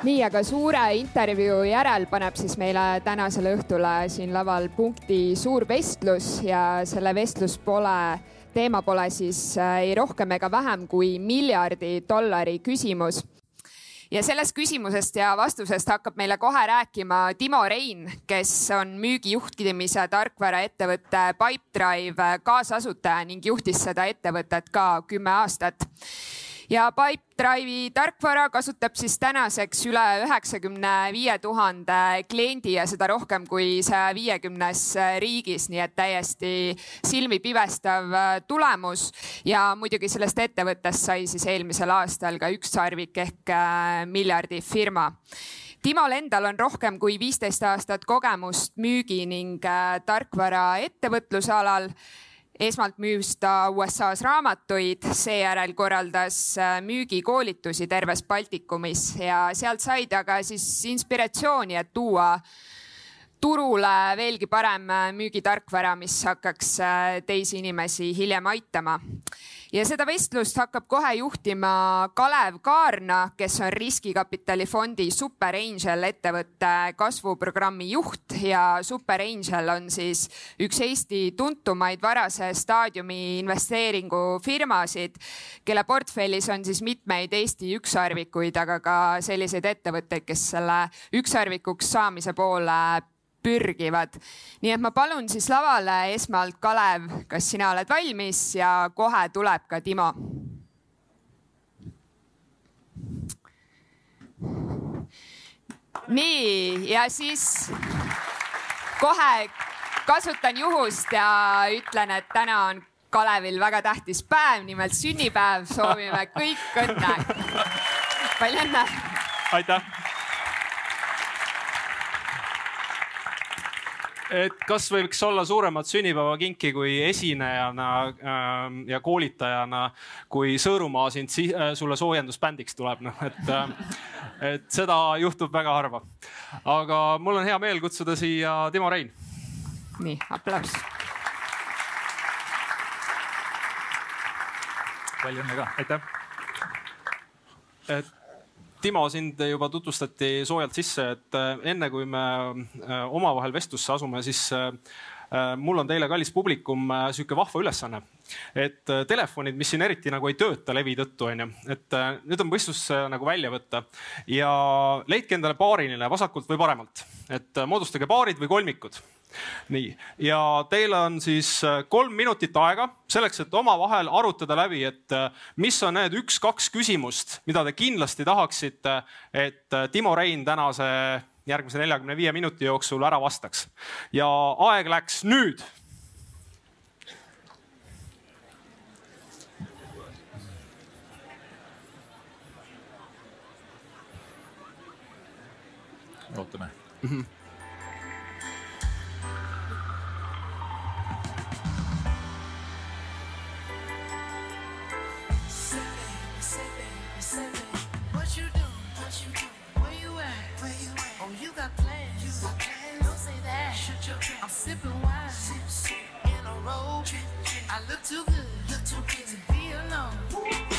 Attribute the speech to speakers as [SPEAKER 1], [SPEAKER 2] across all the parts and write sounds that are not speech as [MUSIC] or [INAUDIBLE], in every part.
[SPEAKER 1] nii, aga suure intervjuu järel paneb siis meile tänasele õhtule siin laval punkti suur vestlus ja selle vestlus pole, teema pole siis äh, ei rohkem ega vähem kui miljardi dollari küsimus. Ja sellest küsimusest ja vastusest hakkab meile kohe rääkima Timo Rein, kes on müügijuhtimise tarkvaraettevõtte Pipedrive kaasasutaja ning juhtis seda ettevõtet ka kümme aastat ja Pipedrive'i tarkvara kasutab siis tänaseks üle üheksakümne viie tuhande kliendi ja seda rohkem kui saja viiekümnes riigis, nii et täiesti silmipimestav tulemus. ja muidugi sellest ettevõttest sai siis eelmisel aastal ka ükssarvik ehk äh, miljardi firma Timol endal on rohkem kui viisteist aastat kogemust müügi ning äh, tarkvara ettevõtluse alal esmalt müüs ta USA-s raamatuid, seejärel korraldas äh, müügikoolitusi terves Baltikumis ja sealt sai ta ka siis inspiratsiooni, et tuua turule veelgi parem äh, müügitarkvara, mis hakkaks äh, teisi inimesi hiljem aitama ja seda vestlust hakkab kohe juhtima Kalev Kaarna, kes on riskikapitalifondi Super Angel ettevõtte kasvuprogrammi juht. Ja Super Angel on siis üks Eesti tuntumaid varase staadiumi investeeringufirmasid, kelle portfellis on siis mitmeid Eesti ükssarvikuid, aga ka selliseid ettevõtteid, kes selle ükssarvikuks saamise poole pürgivad. nii et ma palun siis lavale esmalt Kalev, kas sina oled valmis ja kohe tuleb ka Timo. nii ja siis kohe kasutan juhust ja ütlen, et täna on Kalevil väga tähtis päev, nimelt sünnipäev, soovime kõik õnne. palju õnne.
[SPEAKER 2] aitäh et kas võiks olla suuremat sünnipäevakinki kui esinejana äh, ja koolitajana, kui Sõõrumaa sind si äh, sulle soojendusbändiks tuleb, noh et äh,, et seda juhtub väga harva. aga mul on hea meel kutsuda siia Timo Rein.
[SPEAKER 1] nii, aplaus.
[SPEAKER 2] palju õnne ka, aitäh. et Timo, sind juba tutvustati soojalt sisse, et äh, enne kui me äh, omavahel vestlusse asume, siis äh, mul on teile, kallis publikum, sihuke vahva ülesanne. et telefonid, mis siin eriti nagu ei tööta levi tõttu, onju, et need on võistlusse nagu välja võtta. Ja leidke endale paariline vasakult või paremalt, et moodustage paarid või kolmikud nii, ja teil on siis äh, kolm minutit aega selleks, et omavahel arutada läbi, et äh, mis on need üks-kaks küsimust, mida te kindlasti tahaksite, et äh, Timo Rein tänase järgmise neljakümne viie minuti jooksul ära vastaks. ja aeg läks nüüd.
[SPEAKER 3] ootame mm. -hmm. Sipping wine sip, sip. in a row. I look too good, look too good to be alone.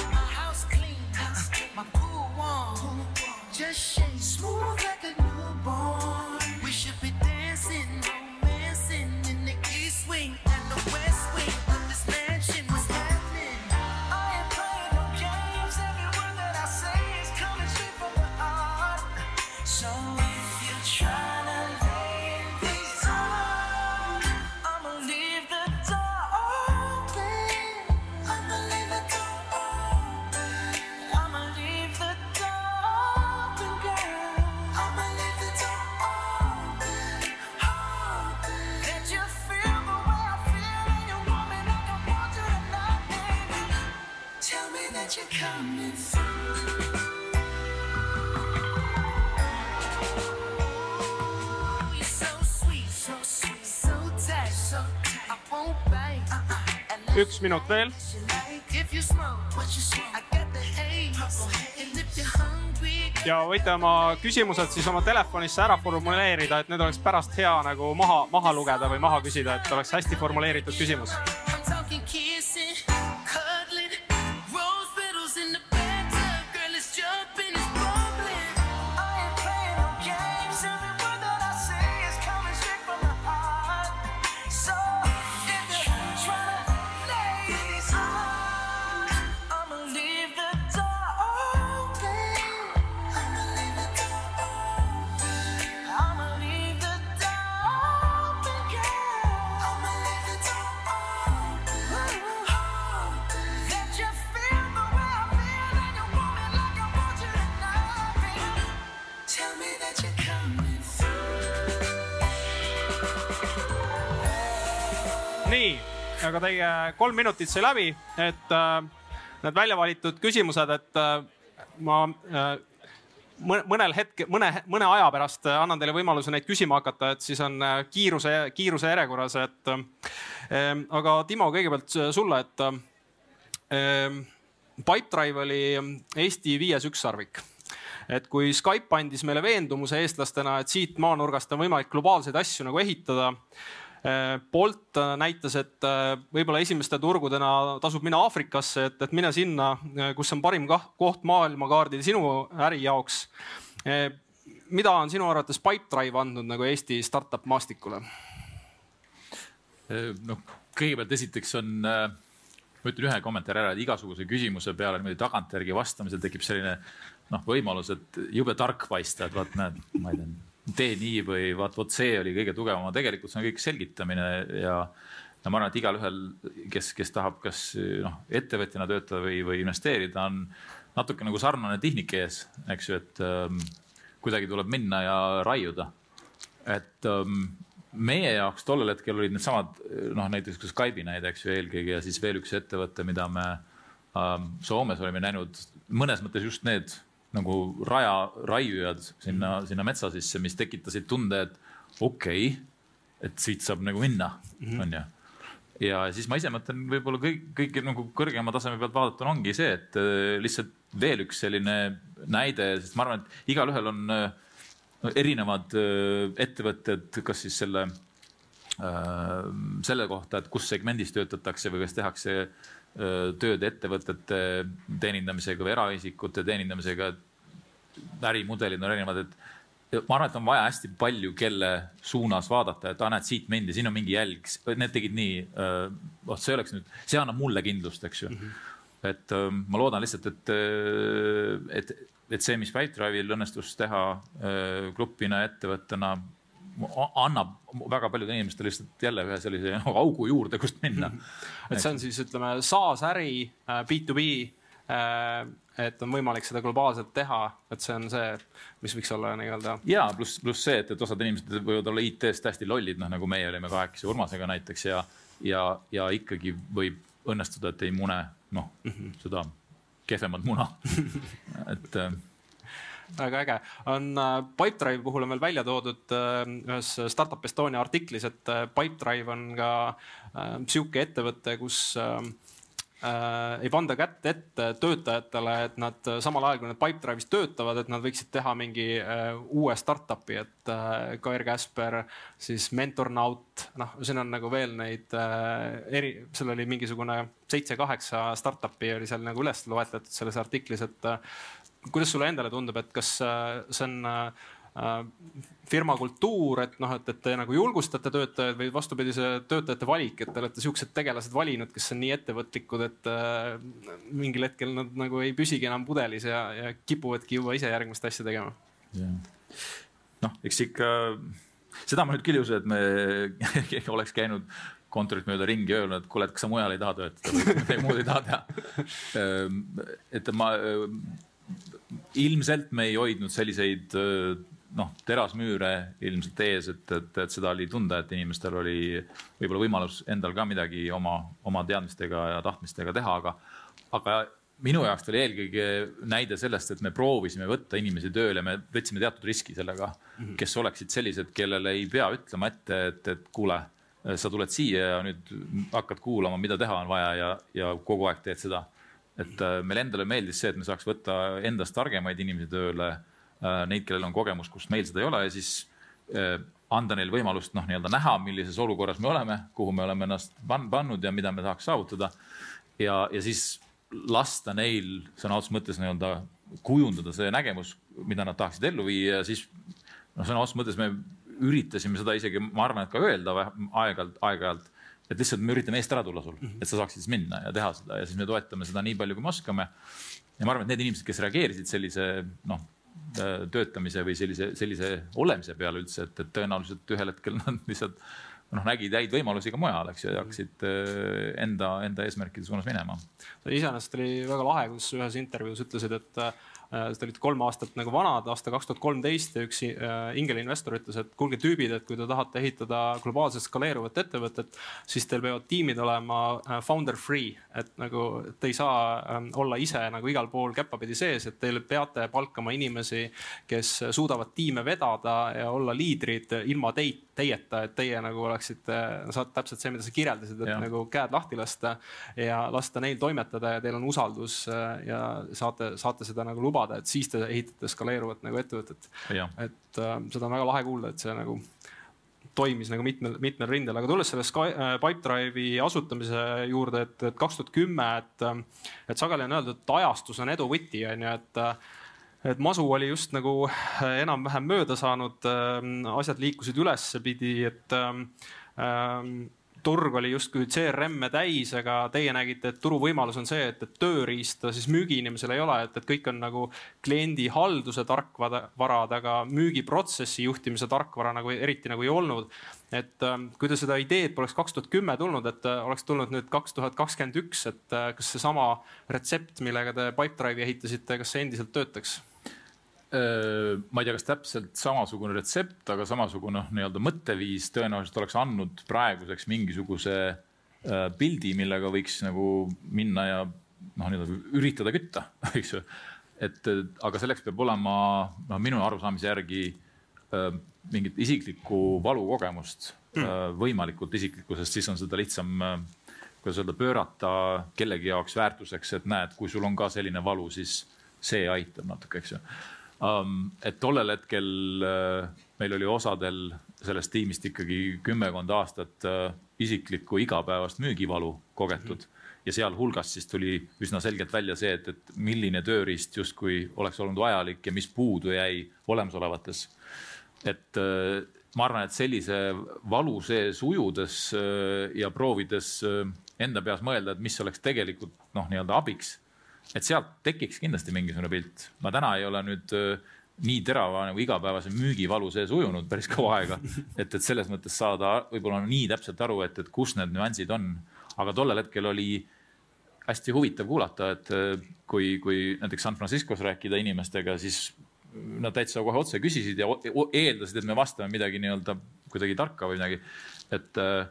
[SPEAKER 2] Üks minut veel. ja võite oma küsimused siis oma telefonisse ära formuleerida, et need oleks pärast hea nagu maha, maha lugeda või maha küsida, et oleks hästi formuleeritud küsimus kolm minutit sai läbi, et äh, need välja valitud küsimused, et äh, ma äh, mõnel hetkel, mõne, mõne aja pärast annan teile võimaluse neid küsima hakata, et siis on kiiruse, kiiruse järjekorras, et äh,. aga Timo, kõigepealt sulle, et äh, Pipedrive oli Eesti viies ükssarvik et kui Skype andis meile veendumuse eestlastena, et siit maanurgast on võimalik globaalseid asju nagu ehitada Bolt näitas, et äh, võib-olla esimeste turgudena tasub minna Aafrikasse, et, et mine sinna, äh, kus on parim koht maailmakaardil sinu äri jaoks. mida on sinu arvates Pipedrive andnud nagu Eesti startup maastikule?
[SPEAKER 4] noh, kõigepealt esiteks on äh ma ütlen ühe kommentaari ära, et igasuguse küsimuse peale niimoodi tagantjärgi vastamisel tekib selline noh, võimalus, et jube tark paista, et vaat näed, ma ei tea, tee nii või vaat, vot see oli kõige tugevam, aga tegelikult see on kõik selgitamine ja ja ma arvan, et igalühel, kes, kes tahab kas noh, ettevõtjana töötada või, või investeerida, on natuke nagu sarnane tehnika ees, eks ju, et ähm, kuidagi tuleb minna ja raiuda. et ähm, meie jaoks tollel hetkel olid needsamad noh, näiteks ka Skype'i näide, eks ju, eelkõige ja siis veel üks ettevõte, mida me ähm, Soomes olime näinud, mõnes mõttes just need nagu raja, raiujad sinna, sinna metsa sisse, mis tekitasid tunde, et okei okay,, et siit saab nagu minna, mhm. onju ja siis ma ise mõtlen, võib-olla kõik, kõik nagu kõrgema taseme pealt vaadatuna ongi see, et äh, lihtsalt veel üks selline näide, sest ma arvan, et igalühel on äh, no, erinevad ettevõtted, kas siis selle, selle kohta, et kus segmendis töötatakse või kas tehakse tööd ettevõtete teenindamisega või eraisikute teenindamisega. ärimudelid on erinevad, et ma arvan, et on vaja hästi palju, kelle suunas vaadata, et aa, näed, siit mindi, siin on mingi jälg, need tegid nii. vot see oleks nüüd, see annab mulle kindlust, eks ju mm. -hmm. et ma loodan lihtsalt, et, et et see, mis Pipedrive'il õnnestus teha grupina, ettevõttena, annab väga paljudele inimestele lihtsalt jälle ühe sellise nagu [LAUGHS] augu juurde, kust minna.
[SPEAKER 2] et see on siis ütleme SaaS äri B2B äh, et on võimalik seda globaalselt teha, et see on see, mis võiks olla nii-öelda.
[SPEAKER 4] ja pluss, pluss see, et, et osad inimesed võivad olla IT-st hästi lollid, noh nagu meie olime kahekesi Urmasega näiteks ja, ja, ja ikkagi võib õnnestuda, et ei mune noh mm -hmm. seda kehvemat muna [LAUGHS] et
[SPEAKER 2] äh, väga äge, on äh, Pipedrive puhul on veel välja toodud äh, ühes Startup Estonia artiklis, et Pipedrive on ka sihuke ettevõte, kus äh, ei panda kätt ette töötajatele, et nad samal ajal, kui nad Pipedrive'is töötavad, et nad võiksid teha mingi äh, uue startup'i, et äh, Kair Käsper, siis Mentornaut, noh, siin on nagu veel neid äh, eri, seal oli mingisugune seitse-kaheksa startup'i oli seal nagu üles loetletud selles artiklis, et äh, kuidas sulle endale tundub, et kas äh, see on äh, Äh, firma kultuur, et noh, et, et te nagu julgustate töötajaid või vastupidi, see töötajate valik, et te olete siuksed tegelased valinud, kes on nii ettevõtlikud, et äh, mingil hetkel nad nagu ei püsigi enam pudelis ja, ja kipuvadki juba ise järgmist asja tegema.
[SPEAKER 4] noh, eks ikka seda ma nüüd küll ei usu, et me [LAUGHS] oleks käinud kontorit mööda ringi öelnud, et kuule, et kas sa mujal ei taha töötada või midagi [LAUGHS] muud ei taha teha. Ehm, et ma ilmselt me ei hoidnud selliseid noh, terasmüüre ilmselt ees, et, et, et seda oli tunda, et inimestel oli võib-olla võimalus endal ka midagi oma, oma teadmistega ja tahtmistega teha, aga, aga minu jaoks oli eelkõige näide sellest, et me proovisime võtta inimesi tööle, me võtsime teatud riski sellega, mhm. kes oleksid sellised, kellele ei pea ütlema ette, et, et kuule, sa tuled siia ja nüüd hakkad kuulama, mida teha on vaja ja, ja kogu aeg teed seda. Et äh, meile endale meeldis see, et me saaks võtta endast targemaid inimesi tööle Äh, neid, kellel on kogemus, kus meil seda ei ole ja siis äh, anda neile võimalust noh, nii-öelda näha, millises olukorras me oleme, kuhu me oleme ennast pannud ja mida me tahaks saavutada. ja, ja siis lasta neil sõna otseses mõttes nii-öelda kujundada see nägemus, mida nad tahaksid ellu viia ja siis noh, sõna otseses mõttes me üritasime seda isegi, ma arvan, et ka öelda aeg-ajalt, aeg-ajalt, et lihtsalt me üritame eest ära tulla sul, et sa saaksid siis minna ja teha seda ja siis me toetame seda nii palju, kui me oskame. ja ma arvan, et need inimesed, kes reageerisid sellise noh Äh, töötamise või sellise, sellise olemise peale üldse, et, et tõenäoliselt ühel hetkel nad lihtsalt noh, nägid häid võimalusi ka mujal, eks ju, ja hakkasid äh, enda, enda eesmärkide suunas minema.
[SPEAKER 2] iseenesest oli väga lahe, kus ühes intervjuus ütlesid, et äh, Need olid kolm aastat nagu vanad, aasta kaks tuhat kolmteist ja üks ingel investor ütles, et kuulge tüübid, et kui te tahate ehitada globaalselt skaleeruvat ettevõtet, siis teil peavad tiimid olema founder free, et nagu te ei saa ähm, olla ise nagu igal pool käppapidi sees, et te peate palkama inimesi, kes suudavad tiime vedada ja olla liidrid ilma teid, teieta, et teie nagu oleksite, saate täpselt see, mida sa kirjeldasid, et ja. nagu käed lahti lasta ja lasta neil toimetada ja teil on usaldus ja saate, saate seda nagu lubada lubada, et siis te ehitate skaleeruvat nagu ettevõtet. et äh, seda on väga lahe kuulda, et see nagu toimis nagu mitmel, mitmel rindel, aga tulles selle Sky, äh, Pipedrive'i asutamise juurde, et, et kaks tuhat kümme, et, äh, et sageli on öeldud, et ajastus on edu võti, on ju, et et masu oli just nagu enam-vähem mööda saanud, asjad liikusid ülessepidi, et ähm, turg oli justkui CRM-e täis, aga teie nägite, et turuvõimalus on see, et, et tööriista siis müügiinimesel ei ole, et, et kõik on nagu kliendi halduse tarkvarad, aga müügiprotsessi juhtimise tarkvara nagu eriti nagu ei olnud. et ähm, kui te seda ideed poleks kaks tuhat kümme tulnud, et äh, oleks tulnud nüüd kaks tuhat kakskümmend üks, et äh, kas seesama retsept, millega te Pipedrive'i ehitasite, kas see endiselt töötaks?
[SPEAKER 4] Ma ei tea, kas täpselt samasugune retsept, aga samasugune noh, nii-öelda mõtteviis tõenäoliselt oleks andnud praeguseks mingisuguse pildi, millega võiks nagu minna ja noh, nii-öelda üritada kütta, [LAUGHS] eks ju. et aga selleks peab olema noh, minu arusaamise järgi mingit isiklikku valukogemust mm. võimalikult isiklikku, sest siis on seda lihtsam kuidas öelda, pöörata kellegi jaoks väärtuseks, et näed, kui sul on ka selline valu, siis see aitab natuke, eks ju et tollel hetkel uh, meil oli osadel sellest tiimist ikkagi kümmekond aastat uh, isiklikku igapäevast müügivalu kogetud. -hmm. ja sealhulgas siis tuli üsna selgelt välja see, et, et milline tööriist justkui oleks olnud vajalik ja mis puudu jäi olemasolevates. et uh, ma arvan, et sellise valu sees ujudes ja proovides enda peas mõelda, et mis oleks tegelikult noh, nii-öelda abiks et sealt tekiks kindlasti mingisugune pilt. ma täna ei ole nüüd äh, nii terava nagu igapäevase müügivalu sees ujunud päris kaua aega, [LAUGHS] et, et selles mõttes saada võib-olla nii täpselt aru, et, et kus need nüansid on. aga tollel hetkel oli hästi huvitav kuulata, et äh, kui, kui näiteks San Franciscos rääkida inimestega, siis nad täitsa kohe otse küsisid ja eeldasid, et me vastame midagi nii-öelda kuidagi tarka või midagi. et, äh,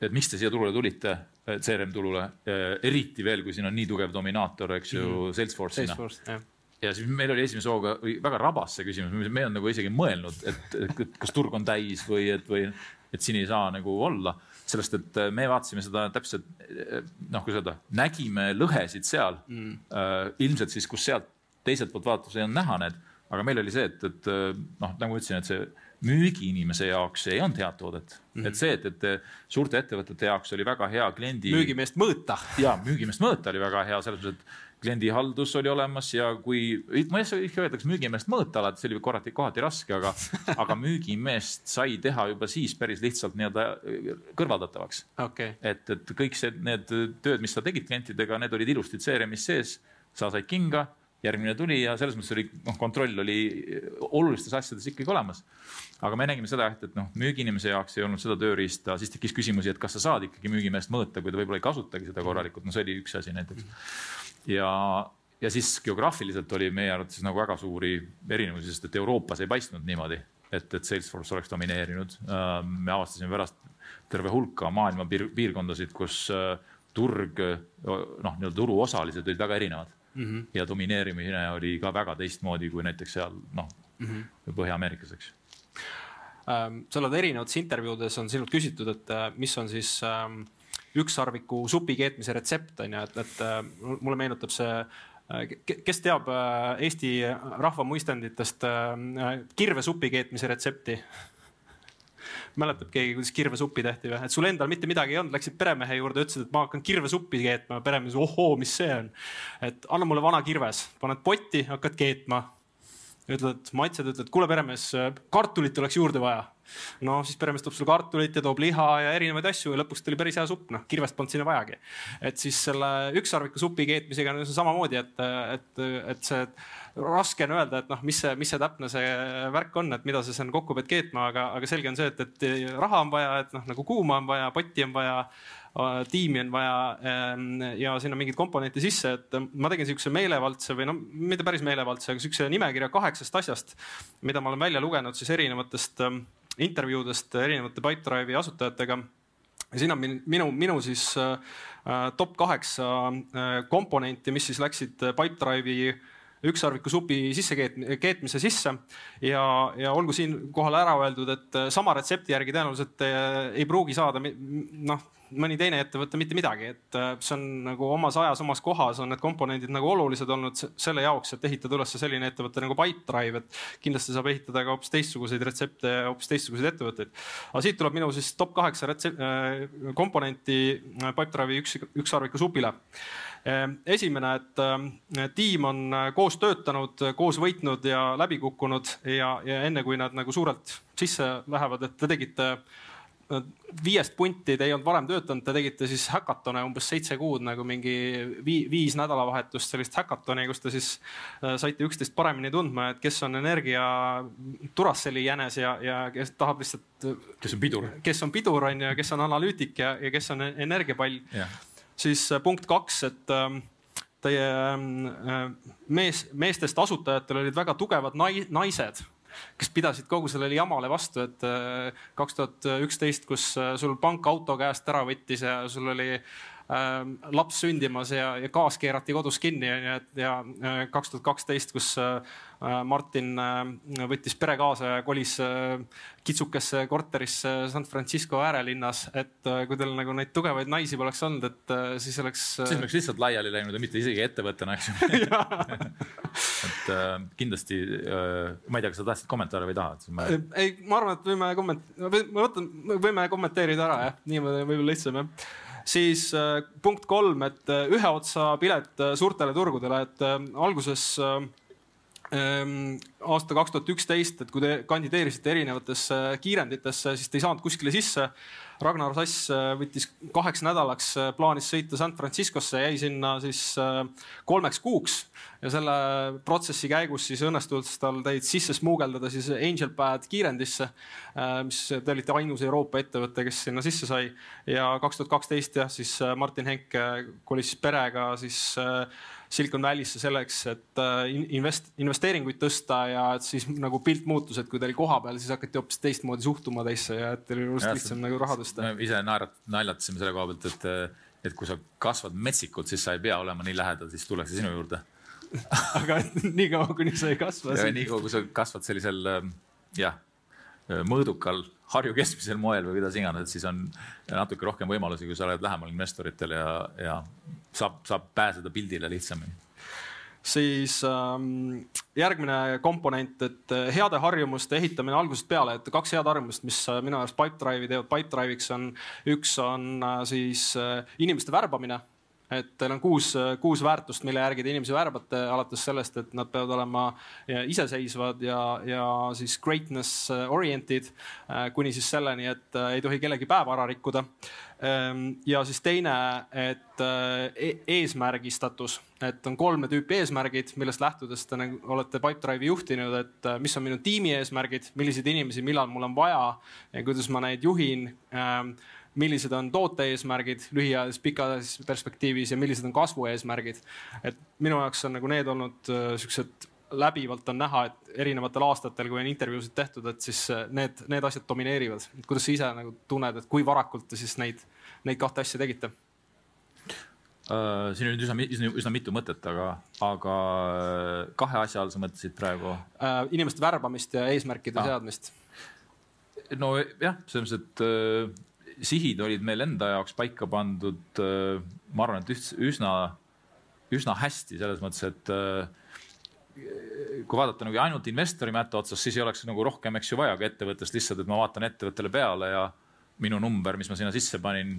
[SPEAKER 4] et miks te siia turule tulite CRM tulule, eriti veel, kui siin on nii tugev dominaator, eks ju mm, -hmm. Salesforce'ina. Salesforce, ja siis meil oli esimese hooga väga rabas see küsimus, me ei olnud nagu isegi mõelnud, et, et kas turg on täis või et, või et siin ei saa nagu olla. sellest, et me vaatasime seda täpselt noh, kuidas öelda, nägime lõhesid seal. Mm.. ilmselt siis, kus sealt teiselt poolt vaadates ei olnud näha need, aga meil oli see, et, et noh, nagu ma ütlesin, et see müügiinimese jaoks ei olnud head toodet mm. -hmm. et see, et, et suurte ettevõtete jaoks oli väga hea kliendi.
[SPEAKER 2] müügimeest mõõta. [LAUGHS]
[SPEAKER 4] ja müügimeest mõõta oli väga hea selles mõttes, et kliendihaldus oli olemas ja kui, ma ei oska ikka öelda, kas müügimeest mõõta alati, see oli kohati, kohati raske, aga, [LAUGHS] aga müügimeest sai teha juba siis päris lihtsalt nii-öelda kõrvaldatavaks
[SPEAKER 2] okay..
[SPEAKER 4] et, et kõik see, need tööd, mis sa tegid klientidega, need olid ilusti CRM-is sees, sa said kinga järgmine tuli ja selles mõttes oli noh, kontroll oli olulistes asjades ikkagi olemas. aga me nägime seda, et, et noh, müügiinimese jaoks ei olnud seda tööriista, siis tekkis küsimusi, et kas sa saad ikkagi müügimeest mõõta, kui ta võib-olla ei kasutagi seda korralikult, no see oli üks asi näiteks. ja, ja siis geograafiliselt oli meie arvates nagu väga suuri erinevusi, sest et Euroopas ei paistnud niimoodi, et, et Salesforce oleks domineerinud. me avastasime pärast terve hulka maailma piir, piirkondasid, kus äh, turg, noh, nii-öelda turuosalised olid väga erinevad mm. -hmm. ja domineerimine oli ka väga teistmoodi kui näiteks seal noh mm -hmm. Põhja-Ameerikas, eks
[SPEAKER 2] ähm,. sa oled erinevates intervjuudes on sinult küsitud, et äh, mis on siis ähm, ükssarviku supi keetmise retsept on ju, et, et äh, mulle meenutab see äh, kes teab Eesti rahvamuistenditest kirvesupi keetmise retsepti mäletab keegi, kuidas kirvesuppi tehti või? et sul endal mitte midagi ei olnud, läksid peremehe juurde, ütlesid, et ma hakkan kirvesuppi keetma. peremees, ohoo, mis see on? et anna mulle vana kirves, paned potti, hakkad keetma. Ütled, maitsed, ütled, kuule peremees, kartulit oleks juurde vaja. no siis peremees toob sulle kartulit ja toob liha ja erinevaid asju ja lõpuks tuli päris hea supp, noh kirvest polnud sinna vajagi. et siis selle ükssarviku supi keetmisega on samamoodi, et, et, et see raske on öelda, et noh, mis see, mis see täpne see värk on, et mida sa sinna kokku pead keetma, aga, aga selge on see, et, et raha on vaja, et noh, nagu kuuma on vaja, potti on vaja tiimi on vaja ehm, ja sinna mingeid komponente sisse, et ma tegin siukse meelevaldse või no mitte päris meelevaldse, aga siukse nimekirja kaheksast asjast, mida ma olen välja lugenud siis erinevatest ehm, intervjuudest erinevate Pipedrive'i asutajatega. Ja siin on minu, minu siis äh, top kaheksa äh, komponenti, mis siis läksid Pipedrive'i ükssarviku supi sisse keetmise sisse. Ja, ja olgu siinkohal ära öeldud, et sama retsepti järgi tõenäoliselt ei pruugi saada noh mõni teine ettevõte mitte midagi, et äh, see on nagu omas ajas, omas kohas on need komponendid nagu olulised olnud selle jaoks, et ehitada üles selline ettevõte nagu Pipedrive, et kindlasti saab ehitada ka hoopis teistsuguseid retsepte ja hoopis teistsuguseid ettevõtteid. aga siit tuleb minu siis top kaheksa äh, komponenti äh, Pipedrive'i üks, ükssarviku supile esimene, et tiim on koos töötanud, koos võitnud ja läbi kukkunud ja, ja enne kui nad nagu suurelt sisse lähevad, et te tegite viiest punti te ei olnud varem töötanud, te tegite siis häkatone umbes seitse kuud nagu mingi vii, viis nädalavahetust sellist häkatoni, kus te siis äh, saite üksteist paremini tundma, et kes on energia Duracell'i jänes ja, ja kes tahab lihtsalt.
[SPEAKER 4] kes on pidur.
[SPEAKER 2] kes on pidur on ju, kes on analüütik ja, ja kes on energiapall. siis äh, punkt kaks, et ähm, teie ähm, äh, mees, meestest asutajatel olid väga tugevad nai, naised kes pidasid kogu sellele jamale vastu, et äh, kaks tuhat üksteist, kus äh, sul pank auto käest ära võttis ja sul oli laps sündimas ja, ja gaas keerati kodus kinni ja, ja äh, kaks tuhat kaksteist, kus Martin võttis pere kaasa ja kolis kitsukesse korterisse San Francisco äärelinnas, et kui teil nagu neid tugevaid naisi poleks olnud, et siis oleks.
[SPEAKER 4] siis oleks lihtsalt laiali läinud ja mitte isegi ettevõttena, eks ju [LAUGHS] et äh, kindlasti äh,, ma ei tea, kas sa tahtsid kommentaare või tahad?
[SPEAKER 2] Ma... ei, ma arvan, et võime komment-, ma mõtlen, võime kommenteerida ära jah, niimoodi võib-olla lihtsam jah siis äh, punkt kolm, et äh, ühe otsa pilet äh, suurtele turgudele, et alguses äh, ähm, aasta kaks tuhat üksteist, et kui te kandideerisite erinevatesse kiirenditesse, siis te ei saanud kuskile sisse Ragnar Sass äh, võttis kaheks nädalaks äh, plaanis sõita San Franciscosse, jäi sinna siis äh, kolmeks kuuks. Ja selle protsessi käigus siis õnnestus tal teid sisse smuugeldada siis Angelpad kiirendisse, mis te olite ainus Euroopa ettevõte, kes sinna sisse sai. Ja kaks tuhat kaksteist jah, siis Martin Henk kolis perega siis Silicon Valley'sse selleks, et äh, invest-, investeeringuid tõsta ja et siis nagu pilt muutus, et kui ta oli kohapeal, siis hakati hoopis teistmoodi suhtuma teisse ja et teil oli just lihtsam nagu raha tõsta.
[SPEAKER 4] ise naerat-, naljatasime selle koha pealt, et, et kui sa kasvad metsikult, siis sa ei pea olema nii lähedal, siis tullakse sinu juurde [LAUGHS]
[SPEAKER 2] aga niikaua, kuni sa ei kasva.
[SPEAKER 4] niikaua, kui sa kasvad sellisel jah, mõõdukal Harju keskmisel moel või kuidas iganes, siis on natuke rohkem võimalusi, kui sa oled lähemal investoritel ja, ja saab, saab pääseda pildile lihtsamini.
[SPEAKER 2] Siis ähm, järgmine komponent, et äh, heade harjumuste ehitamine algusest peale, et kaks head harjumust, mis äh, minu arust Pipedrive'i teevad Pipedrive'iks on, üks on äh, siis inimeste värbamine et teil on kuus, kuus väärtust, mille järgi te inimesi värbate, alates sellest, et nad peavad olema iseseisvad ja, ja siis greatness oriented kuni siis selleni, et ei tohi kellegi päeva ära rikkuda. Ehm, ja siis teine, et e eesmärgistatus, et on kolme tüüpi eesmärgid, millest lähtudes te nagu olete Pipedrive'i juhtinud, et mis on minu tiimi eesmärgid, milliseid inimesi, millal mul on vaja ja kuidas ma neid juhin ehm, millised on toote eesmärgid lühiajalises, pikaajalises perspektiivis ja millised on kasvu eesmärgid. et minu jaoks on nagu need olnud äh, siuksed läbivalt on näha, et erinevatel aastatel, kui on intervjuusid tehtud, et siis äh, need, need asjad domineerivad. kuidas sa ise nagu tunned, et kui varakult te siis neid, neid kahte asja tegite?
[SPEAKER 4] Uh, siin oli nüüd üsna, üsna, üsna mitu mõtet, aga, aga kahe asja all sa mõtlesid praegu
[SPEAKER 2] inimeste värbamist ja eesmärkide ah. seadmist.
[SPEAKER 4] no jah, selles mõttes, et sihid olid meil enda jaoks paika pandud, äh, ma arvan, et üsna, üsna hästi selles mõttes, et äh, kui vaadata nagu ainult investori mätta otsas, siis ei oleks nagu rohkem, eks ju, vaja ka ettevõttest lihtsalt, et ma vaatan ettevõttele peale ja minu number, mis ma sinna sisse panin,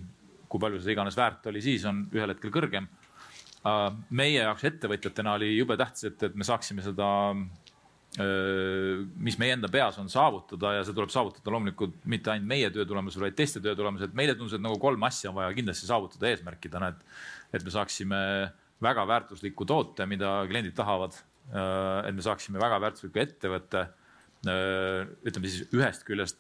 [SPEAKER 4] kui palju see iganes väärt oli, siis on ühel hetkel kõrgem. Äh, meie jaoks ettevõtjatena oli jube tähtis, et, et me saaksime seda mis meie enda peas on saavutada ja see tuleb saavutada loomulikult mitte ainult meie töö tulemusel, vaid teiste töö tulemusel. meile tundus, et nagu kolm asja on vaja kindlasti saavutada eesmärkidena, et, et me saaksime väga väärtusliku toote, mida kliendid tahavad. et me saaksime väga väärtusliku ettevõtte. ütleme siis ühest küljest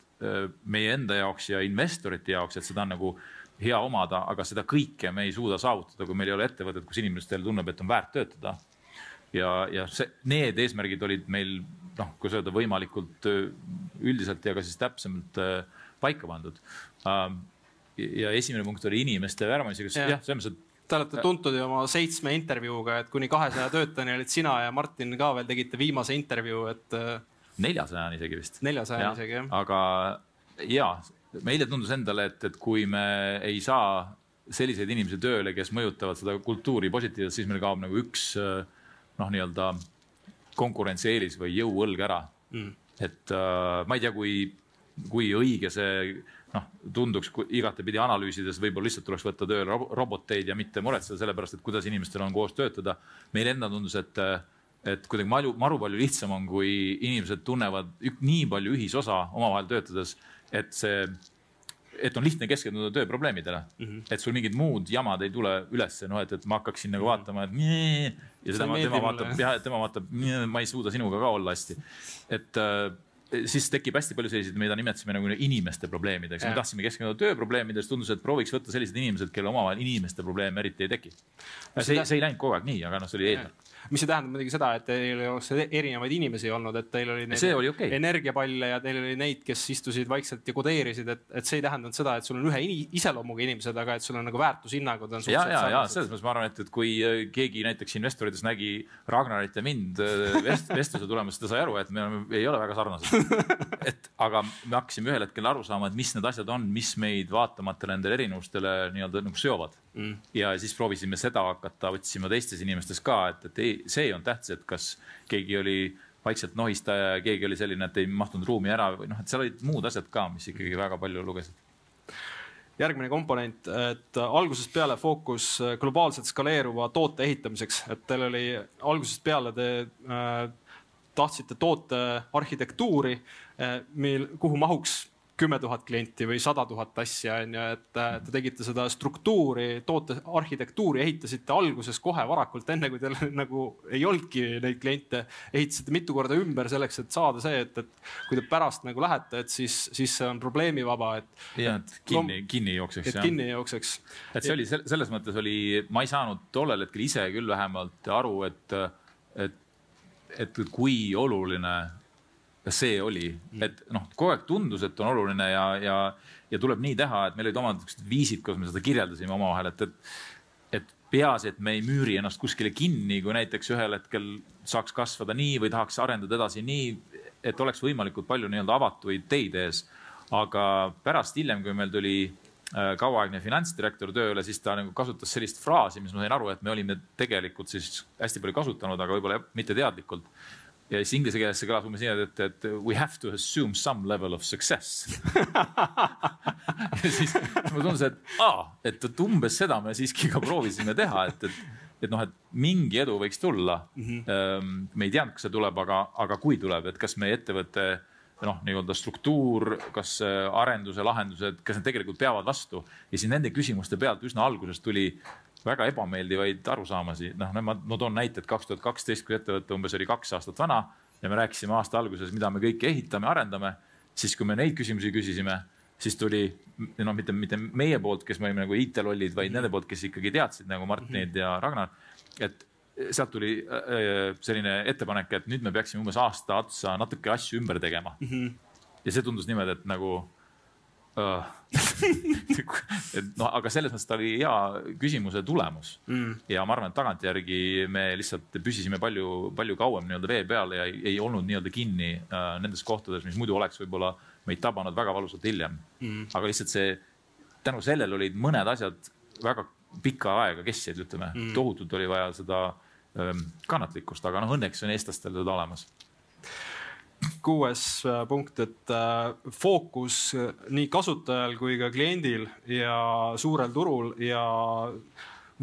[SPEAKER 4] meie enda jaoks ja investorite jaoks, et seda on nagu hea omada, aga seda kõike me ei suuda saavutada, kui meil ei ole ettevõtet, kus inimestel tunneb, et on väärt töötada ja, ja see, need eesmärgid olid meil noh, kuidas öelda, võimalikult äh, üldiselt ja ka siis täpsemalt äh, paika pandud. Ähm, ja esimene punkt oli inimeste värvamisega, jah, selles mõttes, et
[SPEAKER 2] Te olete tuntud ju oma seitsme intervjuuga, et kuni kahesaja töötajani olid sina ja Martin ka veel tegite viimase intervjuu, et. Äh,
[SPEAKER 4] neljasajani isegi vist.
[SPEAKER 2] neljasajani isegi jah.
[SPEAKER 4] aga ja meile tundus endale, et, et kui me ei saa selliseid inimesi tööle, kes mõjutavad seda kultuuri positiivselt, siis meil kaob nagu üks äh, noh, nii-öelda konkurentsieelis või jõuõlg ära mm.. et äh, ma ei tea, kui, kui õige see noh, tunduks igatepidi analüüsides, võib-olla lihtsalt tuleks võtta tööle roboteid ja mitte muretseda selle pärast, et kuidas inimestel on koos töötada. meile enda tundus, et, et kuidagi maru, maru palju lihtsam on, kui inimesed tunnevad nii palju ühisosa omavahel töötades, et see et on lihtne keskenduda tööprobleemidele mm. -hmm. et sul mingid muud jamad ei tule ülesse, noh, et, et ma hakkaksin nagu vaatama, et nii, ja seda tema, tema vaatab, jah, tema vaatab, ma ei suuda sinuga ka olla hästi. et äh, siis tekib hästi palju selliseid, mida nimetasime nagu inimeste probleemideks. me tahtsime keskenduda tööprobleemidele, siis tundus, et prooviks võtta sellised inimesed, kelle omavahel inimeste probleeme eriti ei teki. see, see ei läinud kogu aeg nii, aga noh, see oli eesmärk
[SPEAKER 2] mis ei tähenda muidugi seda, et teil ei oleks erinevaid inimesi olnud, et teil oli,
[SPEAKER 4] oli okay.
[SPEAKER 2] energiapalle ja teil oli neid, kes istusid vaikselt ja kodeerisid, et, et see ei tähendanud seda, et sul on ühe iseloomuga inimesed, aga et sul on nagu väärtushinnangud on
[SPEAKER 4] ja, ja, ja selles mõttes ma arvan, et, et kui äh, keegi näiteks investorites nägi Ragnarit ja mind äh, vest, vestluse tulemas, ta sai aru, et me oleme, ei ole väga sarnased. [LAUGHS] et aga me hakkasime ühel hetkel aru saama, et mis need asjad on, mis meid vaatamata nendele erinevustele nii-öelda nagu seovad. Mm.. ja siis proovisime seda hakata otsima teistes inimestes ka, et, et ei, see on tähtis, et kas keegi oli vaikselt nohistaja ja keegi oli selline, et ei mahtunud ruumi ära või noh, et seal olid muud asjad ka, mis ikkagi väga palju lugesid.
[SPEAKER 2] Järgmine komponent, et algusest peale fookus globaalselt skaleeruva toote ehitamiseks, et teil oli algusest peale te äh, tahtsite toote arhitektuuri äh,, mil, kuhu mahuks kümme tuhat klienti või sada tuhat asja, on ju, et te tegite seda struktuuri, toote arhitektuuri ehitasite alguses kohe varakult, enne kui teil [LAUGHS] nagu ei olnudki neid kliente. ehitasite mitu korda ümber selleks, et saada see, et, et kui te pärast nagu lähete, et siis, siis see on probleemivaba, et.
[SPEAKER 4] ja, et kinni, kinni jookseks.
[SPEAKER 2] et kinni jookseks.
[SPEAKER 4] et see oli selles mõttes oli, ma ei saanud tollel hetkel ise küll vähemalt aru, et, et, et kui oluline see oli, et noh, kogu aeg tundus, et on oluline ja, ja, ja tuleb nii teha, et meil olid omad niisugused viisid, kuidas me seda kirjeldasime omavahel, et, et, et peaasi, et me ei müüri ennast kuskile kinni, kui näiteks ühel hetkel saaks kasvada nii või tahaks arendada edasi nii, et oleks võimalikult palju nii-öelda avatuid teid ees. aga pärast hiljem, kui meil tuli kauaaegne finantsdirektor tööle, siis ta nagu kasutas sellist fraasi, mis ma sain aru, et me olime tegelikult siis hästi palju kasutanud, aga võib-olla mitte teadlikult ja siis inglise keeles see kõlab umbes nii, et, et we have to assume some level of success [LAUGHS] ja siis mulle tundus, et aa, et, et umbes seda me siiski ka proovisime teha, et, et, et noh, et mingi edu võiks tulla mm. -hmm. me ei teadnud, kas see tuleb, aga, aga kui tuleb, et kas meie ettevõte noh, nii-öelda struktuur, kas arenduse lahendused, kas need tegelikult peavad vastu ja siis nende küsimuste pealt üsna alguses tuli väga ebameeldivaid arusaamasi, noh, ma, ma toon näite, et kaks tuhat kaksteist, kui ettevõte umbes oli kaks aastat vana ja me rääkisime aasta alguses, mida me kõike ehitame, arendame, siis kui me neid küsimusi küsisime, siis tuli noh, mitte, mitte meie poolt, kes me olime nagu IT-lollid, vaid nende poolt, kes ikkagi teadsid nagu Martinid mhm. ja Ragnar, et sealt tuli äh, selline ettepanek, et nüüd me peaksime umbes aasta otsa natuke asju ümber tegema mm. -hmm. ja see tundus niimoodi, et nagu [LAUGHS] et noh, aga selles mõttes ta oli hea küsimuse tulemus mm. ja ma arvan, et tagantjärgi me lihtsalt püsisime palju, palju kauem nii-öelda vee peal ja ei, ei olnud nii-öelda kinni äh, nendes kohtades, mis muidu oleks võib-olla meid tabanud väga valusalt hiljem mm.. aga lihtsalt see, tänu sellele olid mõned asjad väga pikka aega kestsid, ütleme mm., tohutult oli vaja seda kannatlikkust, aga noh, õnneks on eestlastel seda olemas.
[SPEAKER 2] Kuues äh, punkt, et äh, fookus äh, nii kasutajal kui ka kliendil ja suurel turul ja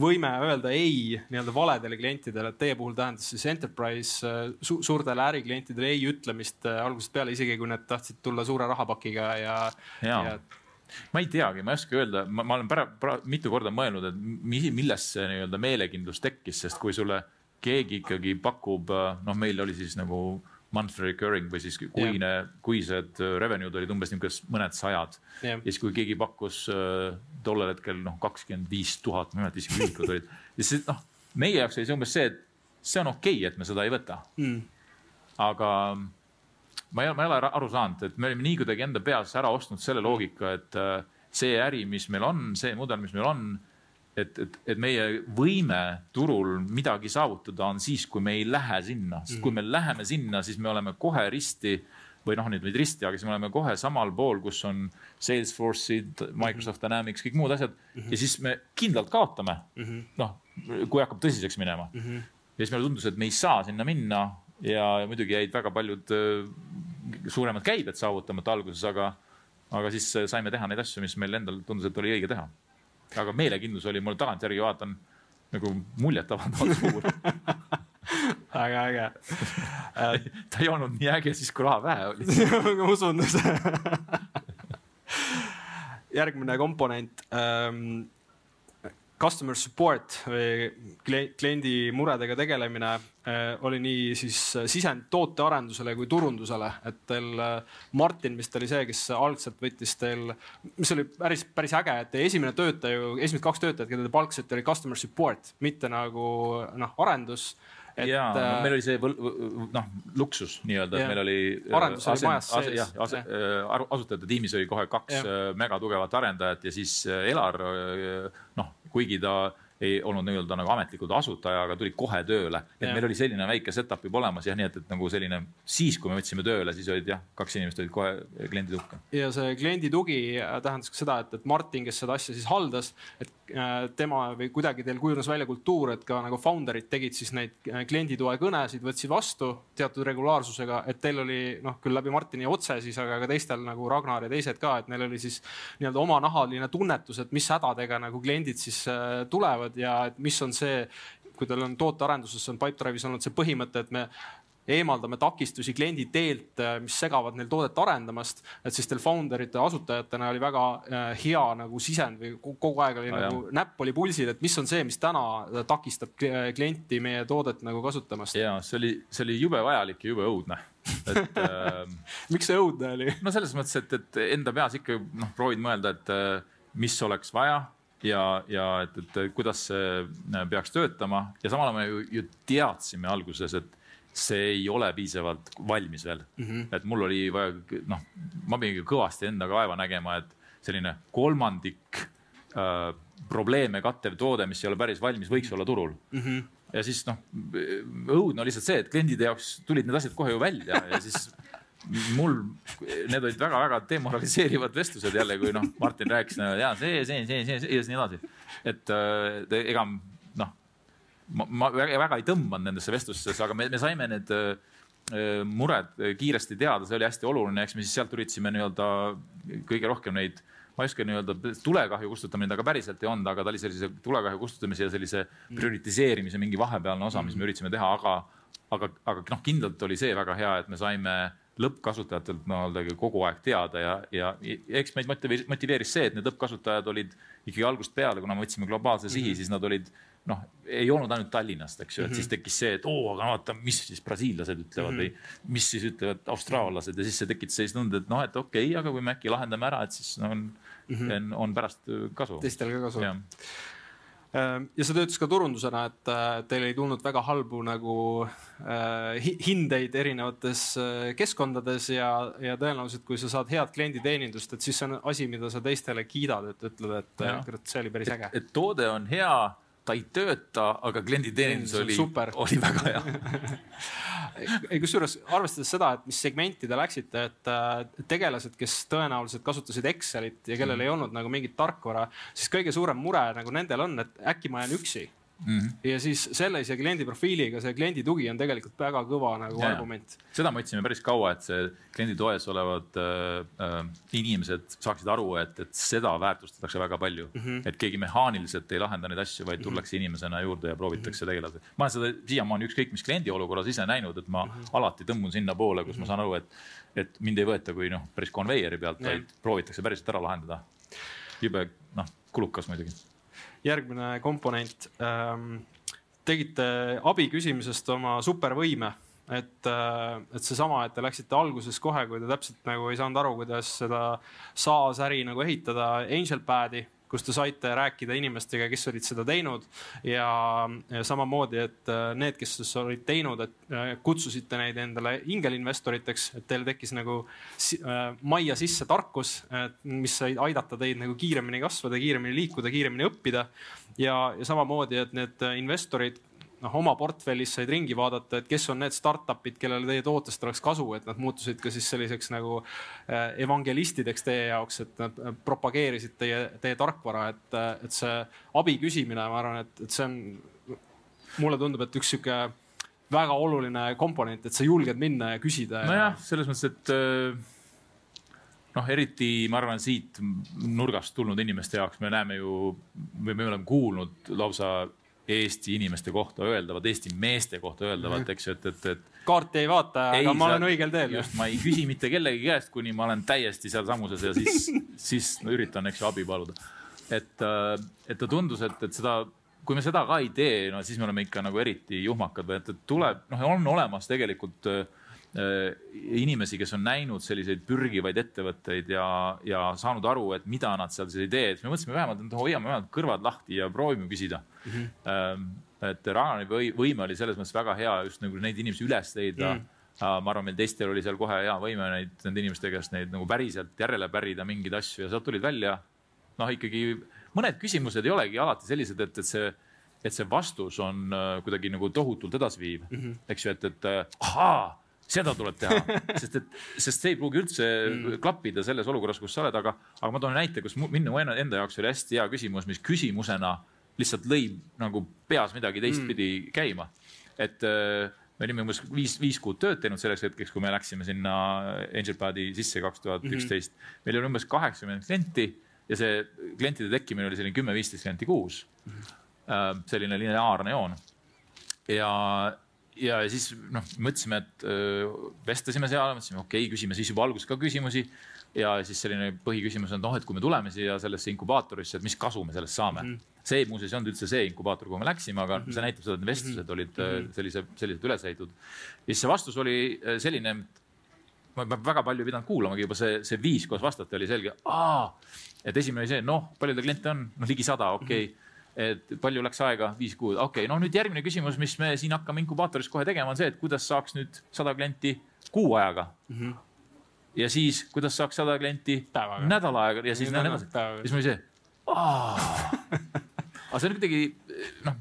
[SPEAKER 2] võime öelda ei nii-öelda valedele klientidele, et teie puhul tähendas siis enterprise su suurtele äriklientidele ei ütlemist äh, algusest peale, isegi kui need tahtsid tulla suure rahapakiga ja,
[SPEAKER 4] ja,
[SPEAKER 2] ja
[SPEAKER 4] ma ei teagi, ma ei oska öelda, ma, olen pära, mitu korda mõelnud, et mi, millest see nii-öelda meelekindlus tekkis, sest kui sulle keegi ikkagi pakub, noh, meil oli siis nagu monthly recurring või siis kuine yeah., kuised äh, revenue'd olid umbes niisugune mõned sajad yeah.. ja siis, kui keegi pakkus äh, tollel hetkel noh, kakskümmend viis tuhat, ma ei mäleta isegi ühikud olid. ja siis noh, meie jaoks oli see umbes see, et see on okei okay,, et me seda ei võta mm.. aga ma ei, ma ei ole aru saanud, et me olime nii kuidagi enda peas ära ostnud selle loogika, et äh, see äri, mis meil on, see mudel, mis meil on et, et, et meie võime turul midagi saavutada on siis, kui me ei lähe sinna, sest kui me läheme sinna, siis me oleme kohe risti või noh, nüüd mitte risti, aga siis me oleme kohe samal pool, kus on Salesforce'id, Microsoft Dynamics, kõik muud asjad mm. -hmm. ja siis me kindlalt kaotame mm -hmm.. noh, kui hakkab tõsiseks minema mm. -hmm. ja siis meile tundus, et me ei saa sinna minna ja, ja muidugi jäid väga paljud äh, suuremad käibed saavutamata alguses, aga, aga siis saime teha neid asju, mis meil endal tundus, et oli õige teha aga meelekindlus oli mul tagantjärgi vaatan nagu muljetavaldavalt suur. [LAUGHS]
[SPEAKER 2] Väga äge. [LAUGHS]
[SPEAKER 4] Ta ei olnud nii äge siis, kui raha vähe oli. [LAUGHS]
[SPEAKER 2] Ma usun järgmine komponent ähm, customer support või kliendi muredega tegelemine äh, oli nii siis äh, sisend tootearendusele kui turundusele, et teil äh, Martin vist oli see, kes algselt võttis teil, mis oli päris, päris äge, et teie esimene töötaja esimesed kaks töötajat, keda te palkasite, oli customer support, mitte nagu noh, arendus
[SPEAKER 4] et. ja no, meil oli see noh, luksus nii-öelda, et meil oli.
[SPEAKER 2] arendus oli majas sees.
[SPEAKER 4] jah, asutajate tiimis oli kohe kaks ja. megatugevat arendajat ja siis Elar noh kuigi ta ei olnud nii-öelda nagu ametlikult asutaja, aga tuli kohe tööle. et ja. meil oli selline väike setup juba olemas jah, nii et, et nagu selline siis, kui me võtsime tööle, siis olid jah, kaks inimest olid kohe kliendi tukka.
[SPEAKER 2] ja see kliendi tugi tähendas ka seda, et, et Martin, kes seda asja siis haldas, et tema või kuidagi teil kujunes välja kultuur, et ka nagu founder'id tegid siis neid äh, klienditoe kõnesid, võtsid vastu teatud regulaarsusega, et teil oli noh, küll läbi Martini otse siis, aga ka teistel nagu Ragnar ja teised ka, et neil oli siis nii-öelda omanahaline tunnetus, et mis hädadega nagu kliendid siis äh, tulevad ja et mis on see, kui teil on tootearenduses on Pipedrive'is olnud see põhimõte, et me eemaldame takistusi kliendi teelt, mis segavad neil toodet arendamast. et siis teil founder ite asutajatena oli väga äh, hea nagu sisend või kogu aeg oli no, nagu jah. näpp oli pulsil, et mis on see, mis täna takistab klienti meie toodet nagu kasutamast.
[SPEAKER 4] ja see oli, see oli jube vajalik ja jube õudne et äh, [LAUGHS]
[SPEAKER 2] miks see õudne oli?
[SPEAKER 4] no selles mõttes, et, et enda peas ikka noh, proovid mõelda, et äh, mis oleks vaja ja, ja et, et kuidas see äh, peaks töötama ja samal ajal me ju, ju teadsime alguses, et see ei ole piisavalt valmis veel mm. -hmm. et mul oli vaja, noh, ma pidin kõvasti endaga vaeva nägema, et selline kolmandik äh, probleeme kattev toode, mis ei ole päris valmis, võiks olla turul mm. -hmm. ja siis noh, õudne on lihtsalt see, et kliendide jaoks tulid need asjad kohe ju välja ja siis mul, need olid väga-väga demoraliseerivad vestlused jälle, kui noh, Martin rääkis, ja see, see, see, see, ja nii edasi. et äh, ega ma, ma väga, väga ei tõmmanud nendesse vestlustesse, aga me, me saime need äh, mured kiiresti teada, see oli hästi oluline, eks me siis sealt üritasime nii-öelda kõige rohkem neid ma ei oska nii-öelda tulekahju kustutamine, aga päriselt ei olnud, aga ta oli sellise tulekahju kustutamise ja sellise prioritiseerimise mingi vahepealne osa, mis me üritasime teha, aga, aga, aga noh, kindlalt oli see väga hea, et me saime lõppkasutajatelt nii-öelda kogu aeg teada ja, ja eks meid motiveeris see, et need lõppkasutajad olid ikkagi algusest peale, kuna me võtsime globaalse sihi mm, -hmm. siis nad olid noh, ei olnud ainult Tallinnast, eks ju, et mm -hmm. siis tekkis see, et oo, aga vaata, mis siis brasiillased ütlevad mm -hmm. või mis siis ütlevad austraallased ja siis see tekitas sellist tunde, et noh, et okei okay,, aga kui me äkki lahendame ära, et siis on mm, -hmm. on, pärast kasu.
[SPEAKER 2] teistel ka kasu Ehm, ja see töötas ka turundusena, et äh, teil ei tulnud väga halbu nagu äh, hindeid erinevates äh, keskkondades ja, ja tõenäoliselt, kui sa saad head klienditeenindust, et siis see on asi, mida sa teistele kiidad, et ütled, et kurat, see oli päris äge.
[SPEAKER 4] et toode on hea ta ei tööta, aga klienditeenindus oli, [LAUGHS] oli väga hea.
[SPEAKER 2] Ei, kusjuures arvestades seda, et mis segmenti te läksite, et äh, tegelased, kes tõenäoliselt kasutasid Excelit ja kellel mm. ei olnud nagu mingit tarkvara, siis kõige suurem mure nagu nendel on, et äkki ma jään üksi mm. -hmm. ja siis sellise kliendi profiiliga see kliendi tugi on tegelikult väga kõva nagu ja, argument.
[SPEAKER 4] seda me otsime päris kaua, et see kliendi toes olevad äh, äh, inimesed saaksid aru, et, et seda väärtustatakse väga palju mm. -hmm. et keegi mehaaniliselt ei lahenda neid asju, vaid tullakse inimesena juurde ja proovitakse mm -hmm. tegeleda. ma olen seda siiamaani ükskõik mis kliendi olukorras ise näinud, et ma mm -hmm. alati tõmbun sinnapoole, kus mm -hmm. ma saan aru, et, et mind ei võeta kui noh, päris konveieri pealt, vaid proovitakse päriselt ära lahendada. jube noh, kulukas muidugi
[SPEAKER 2] järgmine komponent ähm,. tegite abi küsimisest oma supervõime, et, äh, et seesama, et te läksite alguses kohe, kui te täpselt nagu ei saanud aru, kuidas seda SaaS äri nagu ehitada Angelpad'i kus te saite rääkida inimestega, kes olid seda teinud ja, ja samamoodi, et äh, need, kes siis olid teinud, et äh, kutsusite neid endale ingelinvestoriteks, et teil tekkis nagu äh, majja sisse tarkus, mis sai aidata teid nagu kiiremini kasvada, kiiremini liikuda, kiiremini õppida. ja, ja samamoodi, et need investorid noh, oma portfellis said ringi vaadata, et kes on need startup'id, kellele teie tootest oleks kasu, et nad muutusid ka siis selliseks nagu äh, evangelistideks teie jaoks, et nad äh, propageerisid teie, teie tarkvara, et, äh, et see abi küsimine, ma arvan, et, et see on, mulle tundub, et üks sihuke väga oluline komponent, et sa julged minna ja küsida.
[SPEAKER 4] nojah, selles mõttes, et noh, eriti ma arvan, siit nurgast tulnud inimeste jaoks me näeme ju või me oleme kuulnud lausa Eesti inimeste kohta öeldavad, Eesti meeste kohta öeldavad mm, -hmm. eks ju, et, et, et.
[SPEAKER 2] kaarti ei vaata, aga ma olen õigel teel.
[SPEAKER 4] just, ma ei küsi mitte kellegi käest, kuni ma olen täiesti sealsamuses ja siis [LAUGHS] siis no, üritan, eks ju, abi paluda. et, äh, et ta tundus, et, et seda, kui me seda ka ei tee, no siis me oleme ikka nagu eriti juhmakad või et, et tuleb, noh, on olemas tegelikult Äh, inimesi, kes on näinud selliseid pürgivaid ettevõtteid ja, ja saanud aru, et mida nad seal siis ei tee, et me mõtlesime vähemalt, et hoiame vähemalt kõrvad lahti ja proovime küsida mm. -hmm. et Ragnari või, võime oli selles mõttes väga hea just nagu neid inimesi üles leida mm. -hmm. ma arvan, meil teistel oli seal kohe hea võime neid, nende inimeste käest neid nagu päriselt järele pärida mingeid asju ja sealt tulid välja noh, ikkagi mõned küsimused ei olegi alati sellised, et, et see et see vastus on äh, kuidagi nagu tohutult edasiviiv mm, -hmm. eks ju, et, et ahaa seda tuleb teha, [LAUGHS] sest et, sest see ei pruugi üldse mm. klappida selles olukorras, kus sa oled, aga, aga ma toon näite, kus minu enda jaoks oli hästi hea küsimus, mis küsimusena lihtsalt lõi nagu peas midagi teistpidi mm. käima. et äh, me olime umbes viis, viis kuud tööd teinud selleks hetkeks, kui me läksime sinna Angelpadi sisse kaks tuhat üksteist. Mhm. meil oli umbes kaheksakümmend klienti ja see klientide tekkimine oli selline kümme-viisteist klienti kuus mm. selline lineaarne joon. ja, ja siis noh, mõtlesime, et öö, vestlesime seal, mõtlesime, okei okay,, küsime siis juba alguses ka küsimusi. ja siis selline põhiküsimus on, noh, et kui me tuleme siia sellesse inkubaatorisse, et mis kasu me sellest saame mm. -hmm see muuseas ei olnud üldse see inkubaator, kuhu me läksime, aga mm -hmm. see näitab seda, et vestlused mhm. olid mm -hmm. sellise, selliselt üles ehitatud. ja siis see vastus oli selline, ma, ma väga palju ei pidanud kuulamagi, juba see, see viis, kuidas vastati, oli selge. et esimene oli see, noh, palju teil kliente on, noh ligi sada, okei okay. mm. -hmm et palju läks aega, viis kuud, okei okay,, no nüüd järgmine küsimus, mis me siin hakkame inkubaatoris kohe tegema, on see, et kuidas saaks nüüd sada klienti kuu ajaga mm. -hmm. ja siis, kuidas saaks sada klienti Päevaga. nädala ajaga ja siis nii edasi. siis mul oli see, aga see on kuidagi noh,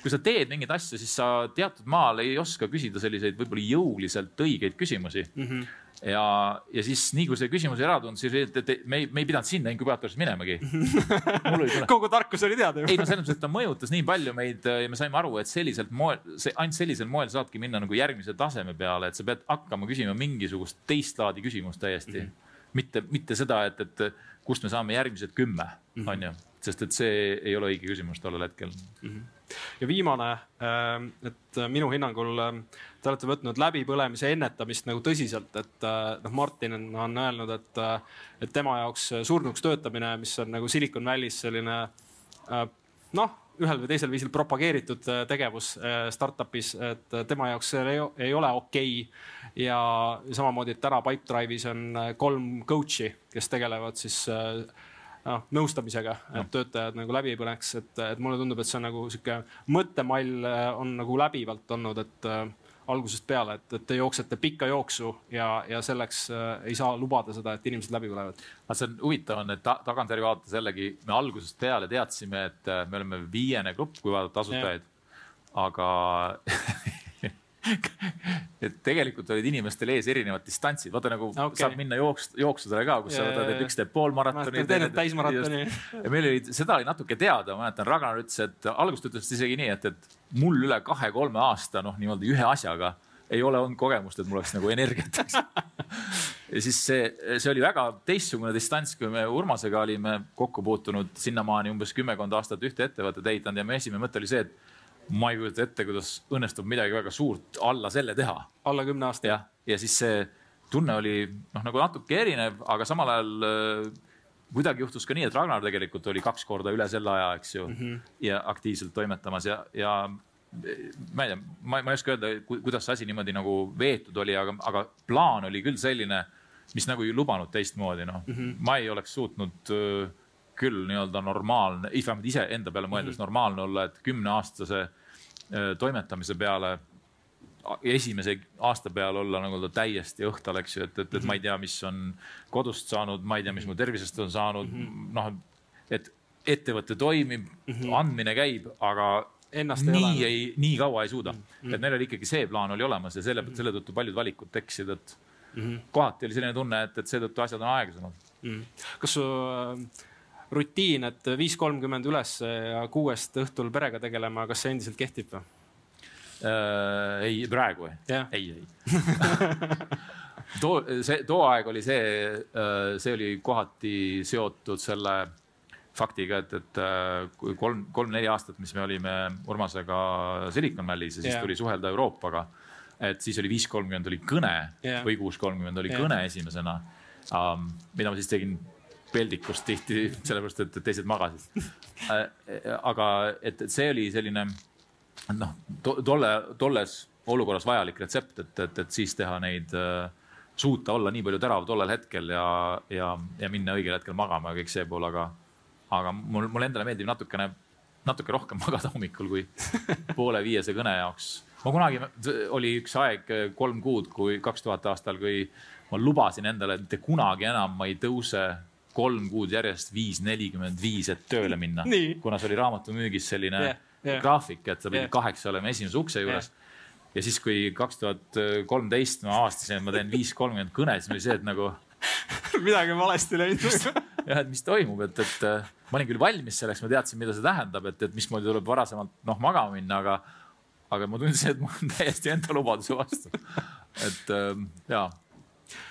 [SPEAKER 4] kui sa teed mingeid asju, siis sa teatud maal ei oska küsida selliseid võib-olla jõuliselt õigeid küsimusi mm. -hmm ja, ja siis nii kui see küsimus ära tundus, siis et, et me ei, me ei pidanud sinna inkubaatorisse minemagi [LAUGHS]
[SPEAKER 2] kogu tarkus oli teada
[SPEAKER 4] juba ei no selles mõttes, et ta mõjutas nii palju meid ja me saime aru, et selliselt moel, see ainult sellisel moel saadki minna nagu järgmise taseme peale, et sa pead hakkama küsima mingisugust teist laadi küsimust täiesti mm. -hmm. mitte, mitte seda, et, et kust me saame järgmised kümme mm, -hmm. on ju, sest et see ei ole õige küsimus tollel hetkel mm. -hmm
[SPEAKER 2] ja viimane, ähm, et minu hinnangul ähm, te olete võtnud läbipõlemise ennetamist nagu tõsiselt, et äh, noh, Martin on öelnud, et, äh, et tema jaoks surnuks töötamine, mis on nagu Silicon Valley's selline äh, noh, ühel või teisel viisil propageeritud tegevus startup'is, et tema jaoks see ei ole okei okay. ja samamoodi, et täna Pipedrive'is on kolm coach'i, kes tegelevad siis noh, nõustamisega, et töötajad nagu läbi ei põleks, et, et mulle tundub, et see on nagu sihuke mõttemall äh, on nagu läbivalt olnud, et äh, algusest peale, et, et te jooksete pikka jooksu ja, ja selleks äh, ei saa lubada seda, et inimesed läbi põlevad.
[SPEAKER 4] aga see on huvitav on, et ta, tagantjärgi vaadates jällegi me algusest peale teadsime, et äh, me oleme viiene grupp, kui vaadata asutajaid. aga [LAUGHS] et tegelikult olid inimestel ees erinevad distantsid, vaata nagu okay. saab minna jooks, jooksudele ka, kus sa
[SPEAKER 2] Jaa,
[SPEAKER 4] võtad, et üks teeb poolmaratoni.
[SPEAKER 2] Ma teen täismaratoni.
[SPEAKER 4] ja meil oli, seda oli natuke teada, ma mäletan, Ragnar ütles, et alguses ta ütles isegi nii, et, et mul üle kahe-kolme aasta noh, niimoodi ühe asjaga ei ole olnud kogemust, et mul oleks nagu energiat ja siis see, see oli väga teistsugune distants, kui me Urmasega olime kokku puutunud sinnamaani umbes kümmekond aastat ühte ettevõtet ehitanud ja meie esimene mõte oli see, et ma ei kujuta ette, kuidas õnnestub midagi väga suurt alla selle teha
[SPEAKER 2] alla kümne aasta.
[SPEAKER 4] jah, ja siis see tunne oli noh, nagu natuke erinev, aga samal ajal äh, kuidagi juhtus ka nii, et Ragnar tegelikult oli kaks korda üle selle aja, eks ju mm, -hmm. ja aktiivselt toimetamas ja, ja ma ei tea, ma, ma ei oska öelda, kuidas see asi niimoodi nagu veetud oli, aga, aga plaan oli küll selline, mis nagu ei lubanud teistmoodi, noh mm -hmm. ma ei oleks suutnud öö, küll nii-öelda normaalne, vähemalt iseenda peale mõeldes mm -hmm. normaalne olla, et kümneaastase toimetamise peale esimese aasta peal olla nagu täiesti õhtal, eks ju, et, et, et ma ei tea, mis on kodust saanud, ma ei tea, mis mu tervisest on saanud mm -hmm. noh, et ettevõte toimib mm, -hmm. andmine käib, aga
[SPEAKER 2] Ennast ei
[SPEAKER 4] nii
[SPEAKER 2] ole.
[SPEAKER 4] ei, nii kaua ei suuda mm. -hmm. et neil oli ikkagi see plaan oli olemas ja selle, selle tõttu paljud valikud tekkisid, et mm -hmm. kohati oli selline tunne, et, et seetõttu asjad on aeglasemad.
[SPEAKER 2] Mm. kas su äh, rutiin, et viis kolmkümmend üles ja kuuest õhtul perega tegelema, kas see endiselt kehtib või?
[SPEAKER 4] Äh, ei, praegu
[SPEAKER 2] Jah.
[SPEAKER 4] ei, ei [LAUGHS] too, see, too aeg oli see, see oli kohati seotud selle faktiga, et, et äh, kui kolm, kolm-neli aastat, mis me olime Urmasega Silicon Valley's ja siis
[SPEAKER 2] Jah.
[SPEAKER 4] tuli suhelda Euroopaga. et siis oli viis kolmkümmend oli kõne
[SPEAKER 2] Jah.
[SPEAKER 4] või kuus kolmkümmend oli
[SPEAKER 2] Jah.
[SPEAKER 4] kõne esimesena um,. mida ma siis tegin peldikust tihti, sellepärast et teised magasid. aga et, et see oli selline noh to,, tolle, tolles olukorras vajalik retsept, et, et, et siis teha neid äh, suuta olla nii palju terav tollel hetkel ja, ja, ja minna õigel hetkel magama ja kõik see pool, aga, aga mul, mulle endale meeldib natukene, natuke rohkem [LAUGHS] magada hommikul kui poole viiese kõne jaoks. ma kunagi, oli üks aeg, kolm kuud, kui kaks tuhat aastal, kui ma lubasin endale, et mitte kunagi enam ma ei tõuse kolm kuud järjest viis, nelikümmend viis, et tööle minna. Kuna see oli raamatumüügis selline yeah, yeah. graafik, et sa pidid
[SPEAKER 2] Jah.
[SPEAKER 4] kaheksa olema esimese ukse juures yeah. ja siis, kui kaks tuhat kolmteist ma avastasin, et ma teen viis kolmkümmend kõne, siis oli see, et nagu [LAUGHS]
[SPEAKER 2] midagi valesti läinud.
[SPEAKER 4] jah, et mis toimub, et, et äh, ma olin küll valmis selleks, ma teadsin, mida see tähendab, et, et mismoodi tuleb varasemalt noh magama minna, aga, aga ma tundsin, et ma olen täiesti enda lubaduse vastu. et ähm, ja,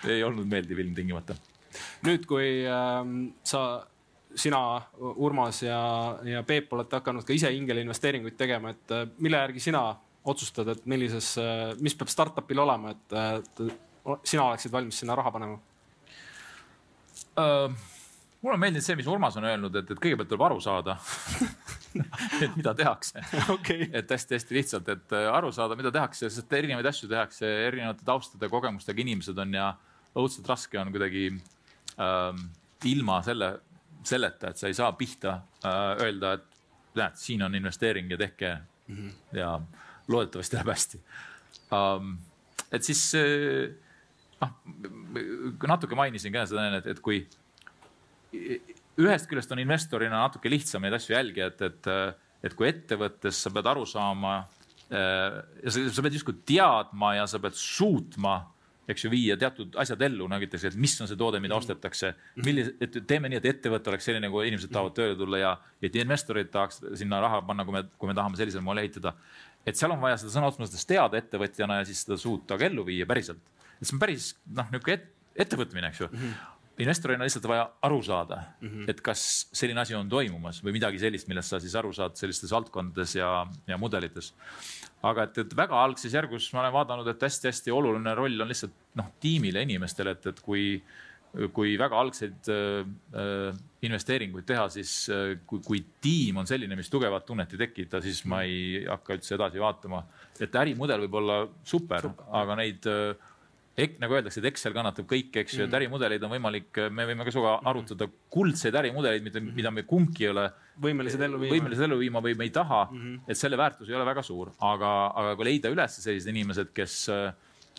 [SPEAKER 4] ei olnud meeldiv ilmtingimata.
[SPEAKER 2] Nüüd, kui ähm, sa, sina, Urmas ja, ja Peep olete hakanud ka ise ingelinvesteeringuid tegema, et äh, mille järgi sina otsustad, et millises, mis peab startup'il olema, et äh, sina oleksid valmis sinna raha panema?
[SPEAKER 4] Uh, mulle on meeldinud see, mis Urmas on öelnud, et, et kõigepealt tuleb aru saada [LAUGHS] et mida tehakse
[SPEAKER 2] okei.
[SPEAKER 4] et hästi-hästi lihtsalt, et äh, aru saada, mida tehakse, sest erinevaid asju tehakse, erinevate taustade, kogemustega inimesed on ja õudselt raske on kuidagi ilma selle, selleta, et sa ei saa pihta öelda, et näed, siin on investeering ja tehke mm -hmm. ja loodetavasti läheb hästi et siis noh, natuke mainisin ka seda, et, et kui ühest küljest on investorina natuke lihtsam neid asju jälgida, et, et, et kui ettevõttes sa pead aru saama ja sa, sa pead justkui teadma ja sa pead suutma, eks ju, viia teatud asjad ellu, nagu ütleks, et mis on see toode, mida ostetakse. millise, et teeme nii, et ettevõte oleks selline, kui inimesed tahavad tööle tulla ja, et investorid tahaks sinna raha panna, kui me, kui me tahame sellisel moel ehitada. et seal on vaja seda sõna otseses mõttes teada ettevõtjana ja siis seda suuta ka ellu viia päriselt. et see on päris noh, niisugune et, ettevõtmine, eks ju mm. -hmm investorina lihtsalt vaja aru saada mm, -hmm. et kas selline asi on toimumas või midagi sellist, millest sa siis aru saad sellistes valdkondades ja, ja mudelites. aga et, et väga algses järgus ma olen vaadanud, et hästi-hästi oluline roll on lihtsalt noh, tiimile, inimestele, et, et kui, kui väga algseid äh, investeeringuid teha, siis äh, kui, kui tiim on selline, mis tugevat tunnet ei tekita, siis ma ei hakka üldse edasi vaatama. et ärimudel võib olla super, super., aga neid äh, Ek, nagu öeldakse, et Excel kannatab kõike, eks ju mm., et ärimudeleid on võimalik, me võime ka sinuga arutada kuldseid ärimudeleid, mida, mida me kumbki ei ole
[SPEAKER 2] võimelised ellu viima.
[SPEAKER 4] võimelised ellu viima või me ei taha mm, -hmm. et selle väärtus ei ole väga suur, aga, aga kui leida üles sellised inimesed, kes,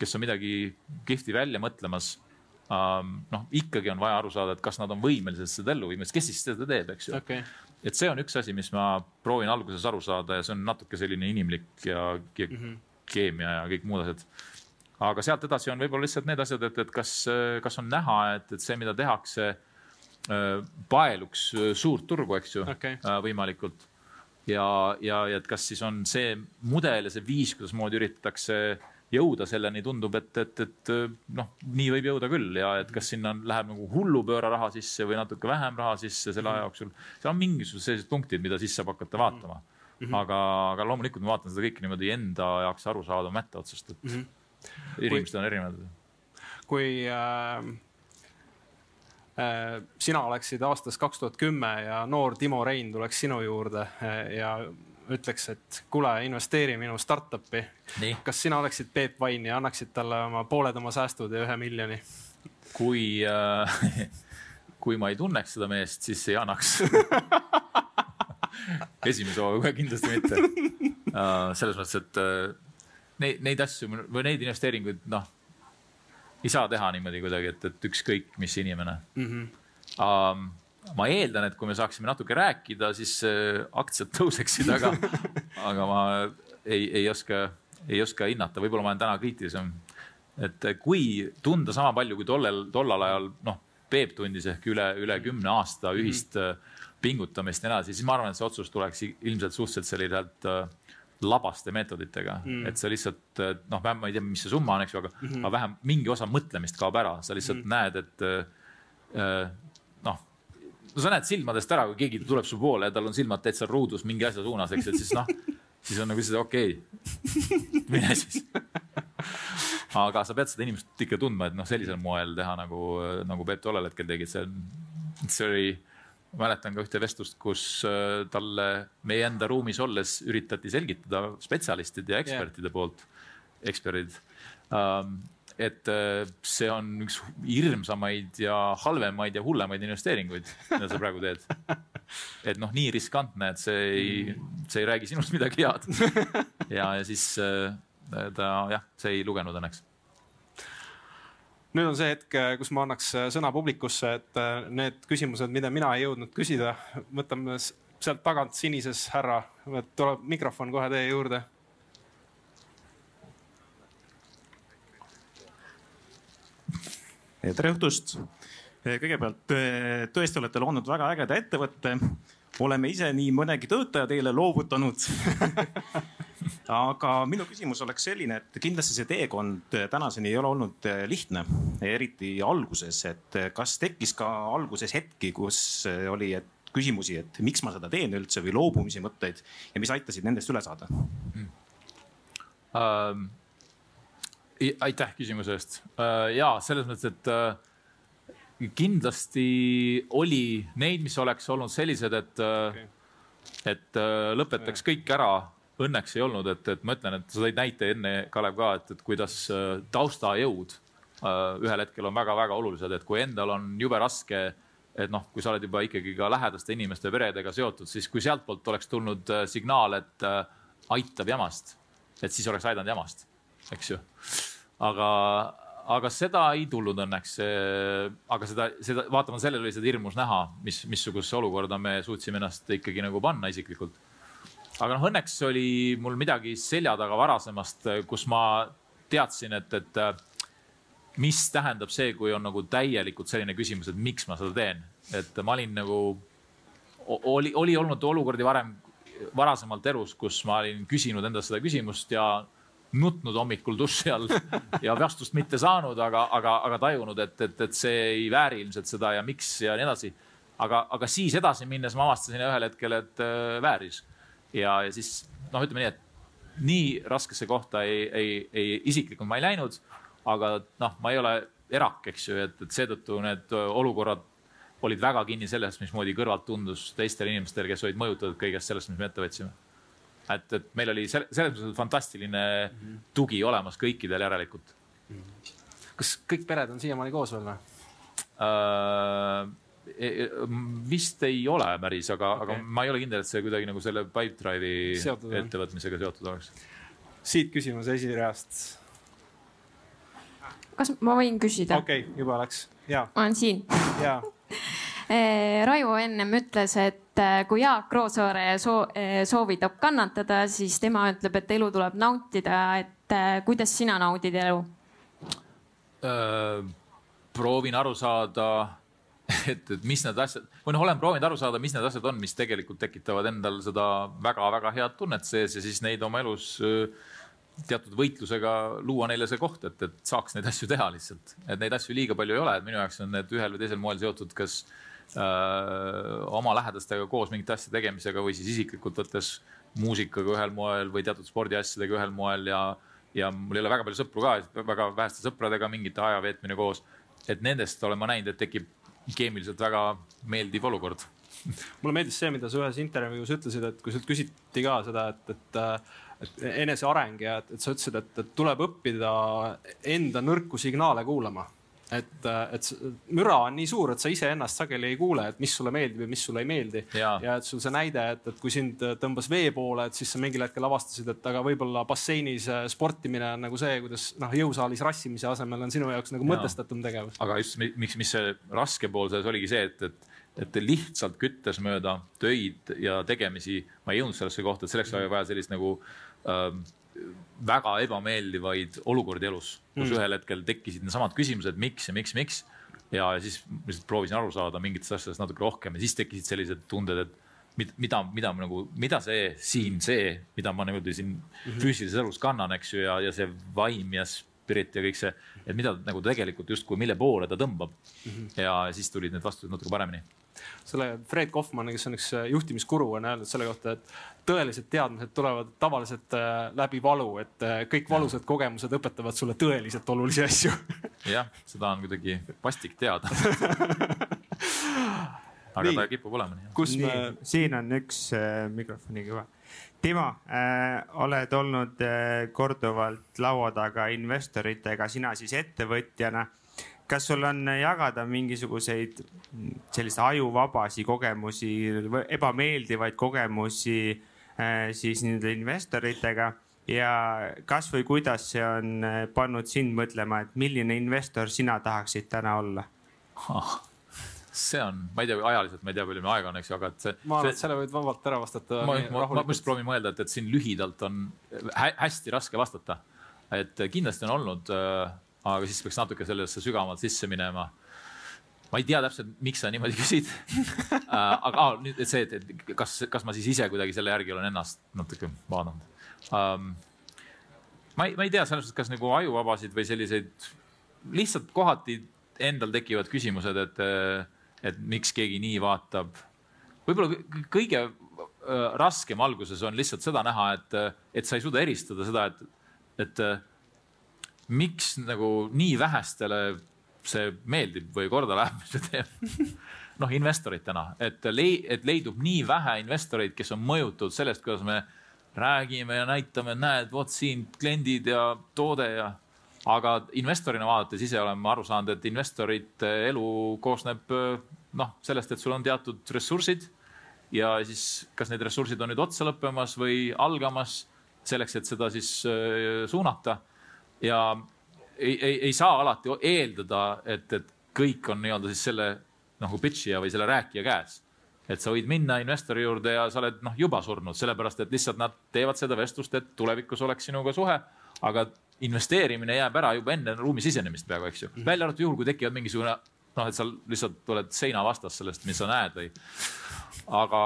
[SPEAKER 4] kes on midagi kihvti välja mõtlemas um,. noh, ikkagi on vaja aru saada, et kas nad on võimelised seda ellu viima, kes siis seda teeb, eks ju
[SPEAKER 2] okay.
[SPEAKER 4] et see on üks asi, mis ma proovin alguses aru saada ja see on natuke selline inimlik ja, ja mm -hmm. keemia ja kõik muud asjad. Aga sealt edasi on võib-olla lihtsalt need asjad, et, et kas, kas on näha, et, et see, mida tehakse, paeluks suurt turgu, eks ju
[SPEAKER 2] okay.,
[SPEAKER 4] võimalikult. ja, ja, ja et kas siis on see mudel ja see viis, kuidasmoodi üritatakse jõuda selleni, tundub, et, et, et noh, nii võib jõuda küll ja et kas sinna läheb nagu hullupööra raha sisse või natuke vähem raha sisse selle aja jooksul. seal on mingisugused sellised punktid, mida siis saab hakata vaatama mm. -hmm. aga, aga loomulikult ma vaatan seda kõike niimoodi enda jaoks arusaadav mätta otsast, et mm -hmm. Inimesed on erinevad.
[SPEAKER 2] kui äh, äh, sina oleksid aastas kaks tuhat kümme ja noor Timo Rein tuleks sinu juurde äh, ja ütleks, et kuule, investeeri minu startup'i. kas sina oleksid Peep Vain ja annaksid talle oma pooled oma säästud ja ühe miljoni?
[SPEAKER 4] kui äh, [LAUGHS] kui ma ei tunneks seda meest, siis ei annaks [LAUGHS] esimese hooga kindlasti mitte uh,. selles mõttes, et uh, neid, neid asju või neid investeeringuid, noh, ei saa teha niimoodi kuidagi, et, et ükskõik mis inimene mm. -hmm. Um, ma eeldan, et kui me saaksime natuke rääkida, siis äh, aktsiad tõuseksid, aga, [LAUGHS] aga ma ei, ei oska, ei oska hinnata, võib-olla ma olen täna kriitilisem. et kui tunda sama palju kui tollel, tollal ajal, noh, Peep tundis ehk üle, üle kümne aasta mhm. ühist mm -hmm. pingutamist ja nii edasi, siis ma arvan, et see otsus tuleks ilmselt suhteliselt selliselt äh, labaste meetoditega mm., et sa lihtsalt noh, ma ei tea, mis see summa on, eks ju, aga mm, -hmm. aga vähem mingi osa mõtlemist kaob ära, sa lihtsalt mm -hmm. näed, et äh, no sa näed silmadest ära, kui keegi tuleb su poole ja tal on silmad täitsa ruudus mingi asja suunas, eks, et siis noh, siis on nagu lihtsalt okei okay., mine siis. aga sa pead seda inimest ikka tundma, et noh, sellisel moel teha nagu, nagu Peep tollel hetkel tegi, et see, see oli mäletan ka ühte vestlust, kus äh, talle meie enda ruumis olles üritati selgitada spetsialistide ja ekspertide yeah. poolt, eksperdid um, et äh, see on üks hirmsamaid ja halvemaid ja hullemaid investeeringuid, mida sa praegu teed. [LAUGHS] et noh, nii riskantne, et see ei, see ei räägi sinust midagi head. ja, ja siis äh, ta jah, see ei lugenud õnneks
[SPEAKER 2] nüüd on see hetk, kus ma annaks sõna publikusse, et äh, need küsimused, mida mina ei jõudnud küsida, võtame sealt tagant sinises härra, tuleb mikrofon kohe teie juurde
[SPEAKER 5] tere õhtust. kõigepealt tõesti olete loonud väga ägeda ettevõtte. Oleme ise nii mõnegi töötaja teile loovutanud [LAUGHS] aga minu küsimus oleks selline, et kindlasti see teekond tänaseni ei ole olnud lihtne, eriti alguses, et kas tekkis ka alguses hetki, kus oli, et küsimusi, et miks ma seda teen üldse või loobumise mõtteid ja mis aitasid nendest üle saada mm.?
[SPEAKER 4] Um aitäh küsimuse eest. Äh, ja selles mõttes, et äh, kindlasti oli neid, mis oleks olnud sellised, et okay., äh, et lõpetaks kõik ära. Õnneks ei olnud, et, et ma ütlen, et sa tõid näite enne, Kalev ka, et, et kuidas taustajõud ühel hetkel on väga-väga olulised, et kui endal on jube raske et noh, kui sa oled juba ikkagi ka lähedaste inimeste peredega seotud, siis kui sealtpoolt oleks tulnud signaal, et aitab jamast, et siis oleks aidanud jamast, eks ju aga, aga seda ei tulnud õnneks. aga seda, seda vaatamata sellele oli seda hirmus näha, mis, missugusesse olukorda me suutsime ennast ikkagi nagu panna isiklikult. aga noh, õnneks oli mul midagi selja taga varasemast, kus ma teadsin, et, et mis tähendab see, kui on nagu täielikult selline küsimus, et miks ma seda teen, et ma olin nagu, oli, oli olnud olukordi varem, varasemalt elus, kus ma olin küsinud endast seda küsimust ja nutnud hommikul duši all [LAUGHS] ja vastust mitte saanud, aga, aga, aga tajunud, et, et, et see ei vääri ilmselt seda ja miks ja nii edasi. aga, aga siis edasi minnes ma avastasin ühel hetkel, et äh, vääris ja, ja siis noh, ütleme nii, et nii raskesse kohta ei, ei, ei isiklikult ma ei läinud. aga noh, ma ei ole erak, eks ju, et, et seetõttu need olukorrad olid väga kinni selles, mismoodi kõrvalt tundus teistel inimestel, kes olid mõjutatud kõigest sellest, mis me ette võtsime et, et meil oli selles mõttes fantastiline mm -hmm. tugi olemas kõikidel järelikult mm.
[SPEAKER 2] -hmm. kas kõik pered on siiamaani koos veel või
[SPEAKER 4] uh,? vist ei ole päris, aga okay., aga ma ei ole kindel, et see kuidagi nagu selle Pipedrive'i ettevõtmisega seotud oleks.
[SPEAKER 2] siit küsimus esireast.
[SPEAKER 6] kas ma võin küsida?
[SPEAKER 2] okei okay,, juba läks, ja.
[SPEAKER 6] ma olen siin. [LAUGHS] Raivo ennem ütles, et äh, kui Jaak Roosaare soo, äh, soovitab kannatada, siis tema ütleb, et elu tuleb nautida, et äh, kuidas sina naudid elu?
[SPEAKER 4] proovin aru saada, [LAUGHS] et, et mis need asjad või noh, olen proovinud aru saada, mis need asjad on, mis tegelikult tekitavad endal seda väga-väga head tunnet sees ja siis neid oma elus teatud võitlusega luua neile see koht, et, et saaks neid asju teha lihtsalt. et neid asju liiga palju ei ole, et minu jaoks on need ühel või teisel moel seotud, kas öö, oma lähedastega koos mingite asjade tegemisega või siis isiklikult võttes muusikaga ühel moel või teatud spordiasjadega ühel moel ja, ja mul ei ole väga palju sõpru ka, väga väheste sõpradega mingite aja veetmine koos. et nendest olen ma näinud, et tekib keemiliselt väga meeldiv olukord
[SPEAKER 2] mulle meeldis see, mida sa ühes intervjuus ütlesid, et kui sult küsiti ka seda, et, et, et eneseareng ja et, et sa ütlesid, et, et tuleb õppida enda nõrku signaale kuulama et, et müra on nii suur, et sa iseennast sageli ei kuule, et mis sulle meeldib ja mis sulle ei meeldi. ja et sul see näide, et, et kui sind tõmbas vee poole, et siis sa mingil hetkel avastasid, et aga võib-olla basseinis äh, sportimine on nagu see, kuidas noh, jõusaalis rassimise asemel on sinu jaoks nagu ja. mõtestatum tegevus.
[SPEAKER 4] aga just miks, mis see raske pool selles oligi see, et, et et lihtsalt küttes mööda töid ja tegemisi, ma ei jõudnud sellesse kohta, et selleks oli vaja sellist nagu ähm, väga ebameeldivaid olukordi elus, kus mm. ühel hetkel tekkisid needsamad küsimused, miks ja miks, miks. ja siis lihtsalt proovisin aru saada mingitest asjadest natuke rohkem ja siis tekkisid sellised tunded, et mida, mida ma nagu, mida see siin, see, mida ma niimoodi siin mm -hmm. füüsilises elus kannan, eks ju, ja, ja see vaim ja spirit ja kõik see, et mida nagu tegelikult justkui, mille poole ta tõmbab mm. -hmm. ja siis tulid need vastused natuke paremini
[SPEAKER 2] selle Fred Kaufmann, kes on üks äh, juhtimiskuru, on öelnud selle kohta, et tõelised teadmised tulevad tavaliselt äh, läbi valu, et äh, kõik valusad kogemused õpetavad sulle tõeliselt olulisi asju. [LAUGHS]
[SPEAKER 4] jah, seda on kuidagi vastik teada [LAUGHS] aga nii. ta kipub olema nii.
[SPEAKER 7] kus me. siin on üks äh, mikrofoniga kohe. Timo äh,, oled olnud äh, korduvalt laua taga investoritega, sina siis ettevõtjana kas sul on jagada mingisuguseid selliseid ajuvabasi kogemusi, ebameeldivaid kogemusi äh, siis nende investoritega ja kasvõi kuidas see on äh, pannud sind mõtlema, et milline investor sina tahaksid täna olla
[SPEAKER 4] oh.? See on, ma ei tea, ajaliselt ma ei tea, palju meil aega on, eks ju, aga et see.
[SPEAKER 2] ma arvan, et selle võid vabalt ära vastata.
[SPEAKER 4] ma, ma, ma just proovin mõelda, et, et siin lühidalt on hä hästi raske vastata. et kindlasti on olnud äh, aga siis peaks natuke sellesse sügavamalt sisse minema. ma ei tea täpselt, miks sa niimoodi küsid [LAUGHS] äh, aga ah, nüüd see, et, et kas, kas ma siis ise kuidagi selle järgi olen ennast natuke vaadanud um,. ma ei, ma ei tea selles suhtes, kas nagu ajuvabasid või selliseid lihtsalt kohati endal tekivad küsimused, et, et miks keegi nii vaatab. võib-olla kõige äh, raskem alguses on lihtsalt seda näha, et, et sa ei suuda eristada seda, et, et miks nagu nii vähestele see meeldib või korda läheb, mis me teeme noh, investoritena, et lei-, et leidub nii vähe investoreid, kes on mõjutatud sellest, kuidas me räägime ja näitame, näed, vot siin kliendid ja toode ja. Aga investorina vaadates ise olen ma aru saanud, et investorite elu koosneb noh, sellest, et sul on teatud ressursid ja siis, kas need ressursid on nüüd otsa lõppemas või algamas selleks, et seda siis äh, suunata ja ei, ei, ei saa alati eeldada, et, et kõik on nii-öelda siis selle nagu pitch'ija või selle rääkija käes. et sa võid minna investori juurde ja sa oled noh, juba surnud, sellepärast et lihtsalt nad teevad seda vestlust, et tulevikus oleks sinuga suhe. aga investeerimine jääb ära juba enne ruumi sisenemist peaaegu, eks ju, mhm. välja arvatud juhul, kui tekivad mingisugune noh, et sa lihtsalt oled seina vastas sellest, mis sa näed või. aga,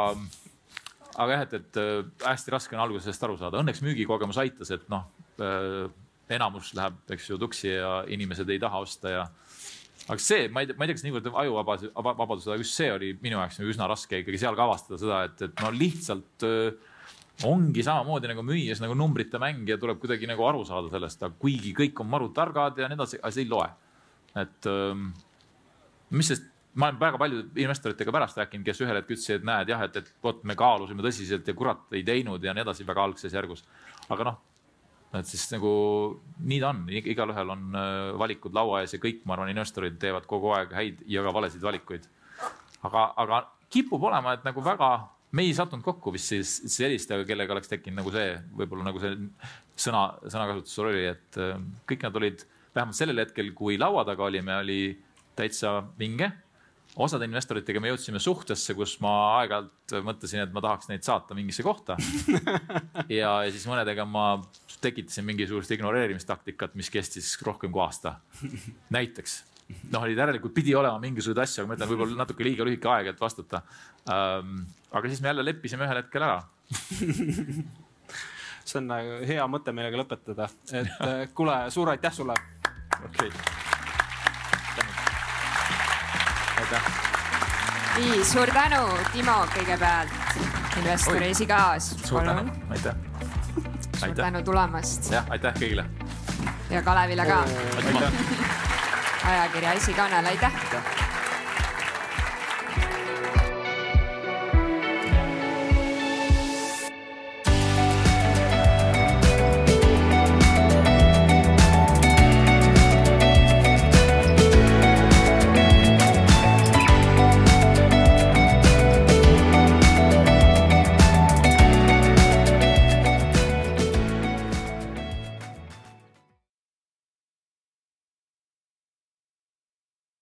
[SPEAKER 4] aga jah, et, et äh, hästi raske on alguses sellest aru saada, õnneks müügikogemus aitas, et noh äh, enamus läheb, eks ju, tuksi ja inimesed ei taha osta ja. aga see, ma ei tea, ma ei tea, kas niivõrd ajuvabadus, vabadus, aga just see oli minu jaoks nagu üsna raske ikkagi seal ka avastada seda, et, et no lihtsalt äh, ongi samamoodi nagu müües nagu numbrite mäng ja tuleb kuidagi nagu aru saada sellest, kuigi kõik on maru targad ja nii edasi, aga see ei loe. et ähm, mis sest, ma olen väga paljude investoritega pärast rääkinud, kes ühel hetkel ütlesid, et näed jah, et, et vot me kaalusime tõsiselt ja kurat ei teinud ja nii edasi väga algses järgus. aga noh, et siis nagu nii ta on, igalühel on äh, valikud laua ees ja kõik, ma arvan, investorid teevad kogu aeg häid ja ka valesid valikuid. aga, aga kipub olema, et nagu väga, me ei sattunud kokku vist siis sellistega, kellega oleks tekkinud nagu see, võib-olla nagu see sõna, sõnakasutus oli, et äh, kõik nad olid vähemalt sellel hetkel, kui laua taga olime, oli täitsa vinge. osade investoritega me jõudsime suhtesse, kus ma aeg-ajalt mõtlesin, et ma tahaks neid saata mingisse kohta. [LAUGHS] ja, ja siis mõnedega ma tekitasin mingisugust ignoreerimistaktikat, mis kestis rohkem kui aasta. näiteks noh, oli järelikult pidi olema mingisuguseid asju, aga ma ütlen, võib-olla natuke liiga lühike aeg, et vastata ähm,. aga siis me jälle leppisime ühel hetkel ära [LAUGHS]
[SPEAKER 2] see on nagu hea mõte millega lõpetada, et äh, kuule, suur aitäh sulle.
[SPEAKER 4] okei okay.. aitäh.
[SPEAKER 1] nii, suur tänu, Timo, kõigepealt, investori esikaas.
[SPEAKER 4] suur tänu, aitäh.
[SPEAKER 1] suur tänu tulemast.
[SPEAKER 4] jah, aitäh kõigile.
[SPEAKER 1] ja Kalevile ka.
[SPEAKER 4] aitäh
[SPEAKER 1] ajakirja Esikanal,
[SPEAKER 4] aitäh.